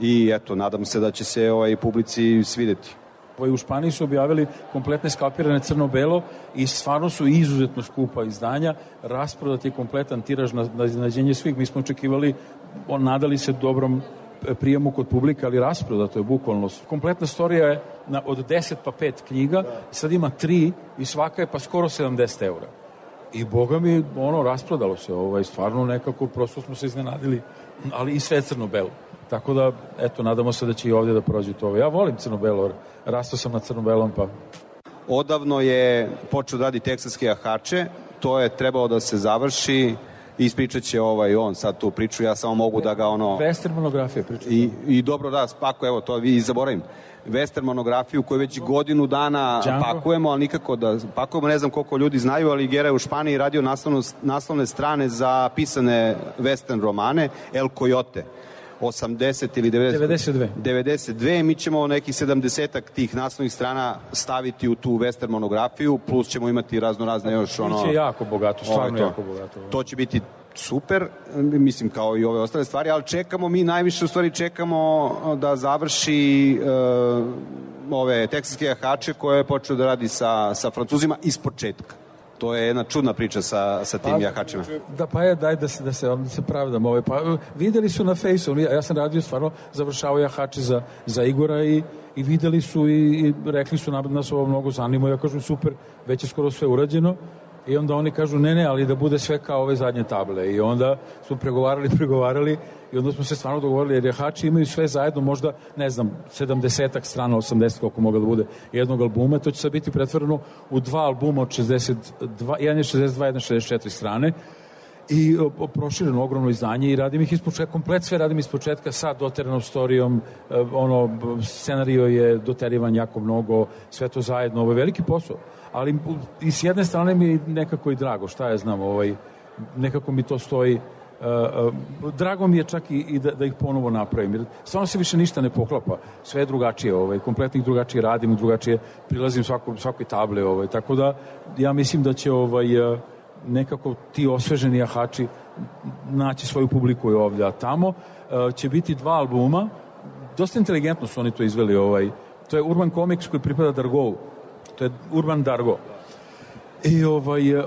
i eto, nadam se da će se ovaj publici svideti. Ovaj, u Španiji su objavili kompletne skalpirane crno-belo i stvarno su izuzetno skupa izdanja. Rasprodat je kompletan tiraž na, na iznenađenje svih. Mi smo očekivali, on, nadali se dobrom prijemu kod publika, ali rasprodato je bukvalno. Kompletna storija je na, od 10 pa 5 knjiga, sad ima 3 i svaka je pa skoro 70 eura. I boga mi, ono, rasprodalo se, ovaj, stvarno nekako, prosto smo se iznenadili, ali i sve crno-belo. Tako da, eto, nadamo se da će i ovdje da prođe to. Ja volim crno-belo, rastao sam na crno-belom, pa... Odavno je počeo da radi teksaske ahače, to je trebalo da se završi, ispričat će ovaj on sad tu priču, ja samo mogu da ga ono... Western monografija priča. I, I dobro da, spako, evo, to vi zaboravim. Western monografiju koju već godinu dana Django. pakujemo, ali nikako da pakujemo, ne znam koliko ljudi znaju, ali Gera je u Španiji radio naslovno, naslovne strane za pisane western romane El Coyote 80 ili 90, 92. 92. Mi ćemo nekih 70 tih naslovnih strana staviti u tu western monografiju, plus ćemo imati razno razne još ono... Biće jako bogato, stvarno ovaj, jako bogato. To će biti super, mislim kao i ove ostale stvari, ali čekamo, mi najviše u stvari čekamo da završi uh, ove teksaske jahače koje je počeo da radi sa, sa francuzima iz početka. To je jedna čudna priča sa, sa tim pa, jahačima. Da, pa je, daj da se, da se, da se pravdam. Ovaj, pa, videli su na fejsu, ja sam radio stvarno, završao jahače za, za Igora i, i videli su i, i rekli su nam, nas ovo mnogo zanima. Ja kažem, super, već je skoro sve urađeno i onda oni kažu ne, ne, ali da bude sve kao ove zadnje table. I onda smo pregovarali, pregovarali i onda smo se stvarno dogovorili jer jahači imaju sve zajedno možda, ne znam, 70 strana, 80 koliko mogla da bude jednog albuma, to će sad biti pretvoreno u dva albuma od 62, jedan je 62, jedan 64 strane i prošireno ogromno izdanje i radim ih ispočetka, komplet sve radim ispočetka sa doteranom storijom, e, ono, scenario je doterivan jako mnogo, sve to zajedno, ovo je veliki posao ali i s jedne strane mi je nekako i drago, šta ja znam, ovaj, nekako mi to stoji uh, drago mi je čak i, i da, da ih ponovo napravim. Jer stvarno se više ništa ne poklapa. Sve je drugačije, ovaj, kompletno ih drugačije radim, drugačije prilazim svako, svakoj table. Ovaj. Tako da ja mislim da će ovaj, nekako ti osveženi jahači naći svoju publiku i ovdje. A tamo uh, će biti dva albuma. Dosta inteligentno su oni to izveli. Ovaj. To je Urban Comics koji pripada Dargovu to je Urban Dargo. I ovaj, e, e,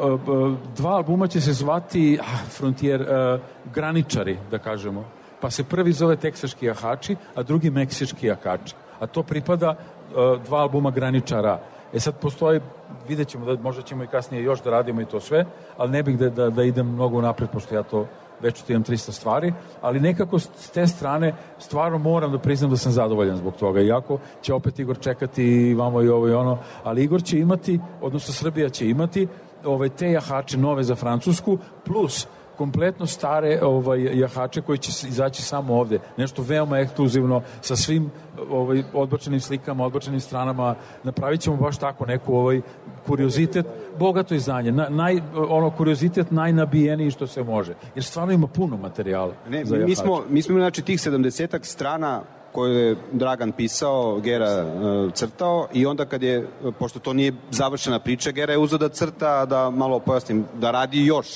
dva albuma će se zvati ah, Frontier uh, Graničari, da kažemo. Pa se prvi zove Teksaški jahači, a drugi Meksički jahači. A to pripada uh, dva albuma Graničara. E sad postoji, vidjet ćemo da možda ćemo i kasnije još da radimo i to sve, ali ne bih da, da, da idem mnogo napred, pošto ja to već tu imam 300 stvari, ali nekako s te strane stvarno moram da priznam da sam zadovoljan zbog toga. Iako će opet Igor čekati i vamo i ovo i ono, ali Igor će imati, odnosno Srbija će imati ove te jahače nove za Francusku, plus kompletno stare ovaj, jahače koji će izaći samo ovde. Nešto veoma ekskluzivno sa svim ovaj, odbačenim slikama, odbačenim stranama. Napravit ćemo baš tako neku ovaj, kuriozitet, bogato izdanje. Na, naj, ono, kuriozitet najnabijeniji što se može. Jer stvarno ima puno materijala ne, za mi smo, mi smo znači tih 70 strana koje je Dragan pisao, Gera uh, crtao i onda kad je, pošto to nije završena priča, Gera je uzao da crta, da malo pojasnim, da radi još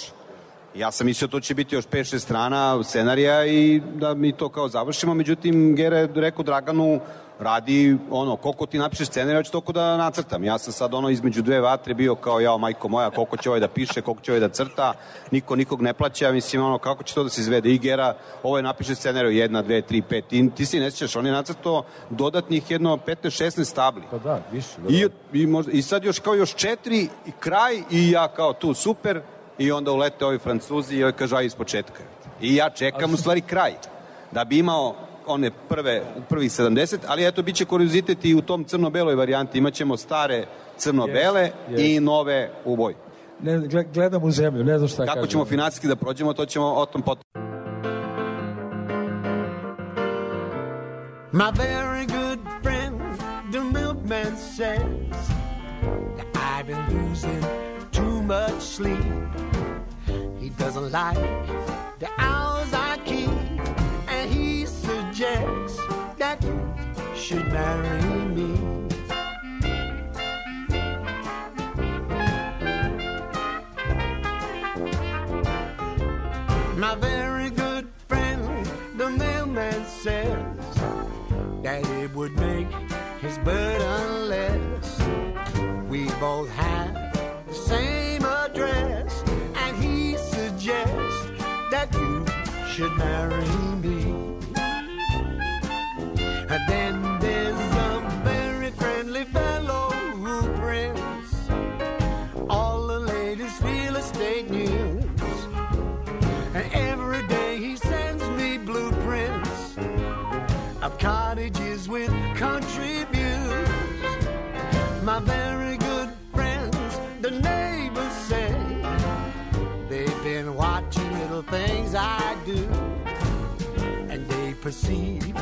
Ja sam mislio to će biti još 5-6 strana scenarija i da mi to kao završimo, međutim Gere je rekao Draganu radi ono, koliko ti napišeš scenarija, ću toliko da nacrtam. Ja sam sad ono između dve vatre bio kao jao majko moja, koliko će ovaj da piše, koliko će ovaj da crta, niko nikog ne plaća, mislim ono, kako će to da se izvede. I Gera, ovo je napiše scenariju, jedna, dve, tri, pet, i ti si ne sjećaš, on je nacrtao dodatnih jedno 15-16 tabli. Pa da, više. Da, I, i, možda, I sad još kao još četiri, i kraj, i ja kao tu, super, i onda ulete ovi francuzi i ovi kažu aj iz početka. I ja čekam u stvari kraj. Da bi imao one prve, prvih 70, ali eto, bit će kuriozitet i u tom crno-beloj varijanti. Imaćemo stare crno-bele yes, yes. i nove u boj. Ne, gledam u zemlju, ne znam šta Kako kažem. ćemo financijski da prođemo, to ćemo o tom potom. My very good friend, the milkman says I've been losing too much sleep doesn't like the hours I keep, and he suggests that you should marry me. My very good friend, the mailman says that it would make his burden less. We both perceive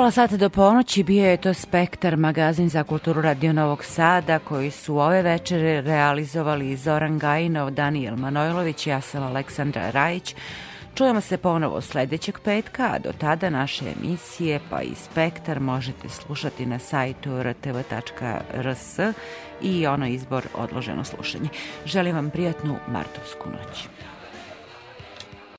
Pola sata do ponoći bio je to Spektar, magazin za kulturu Radio Novog Sada, koji su ove večere realizovali Zoran Gajinov, Danijel Manojlović, ja sam Aleksandra Rajić. Čujemo se ponovo sledećeg petka, a do tada naše emisije pa i Spektar možete slušati na sajtu rtv.rs i ono izbor odloženo slušanje. Želim vam prijatnu martovsku noć.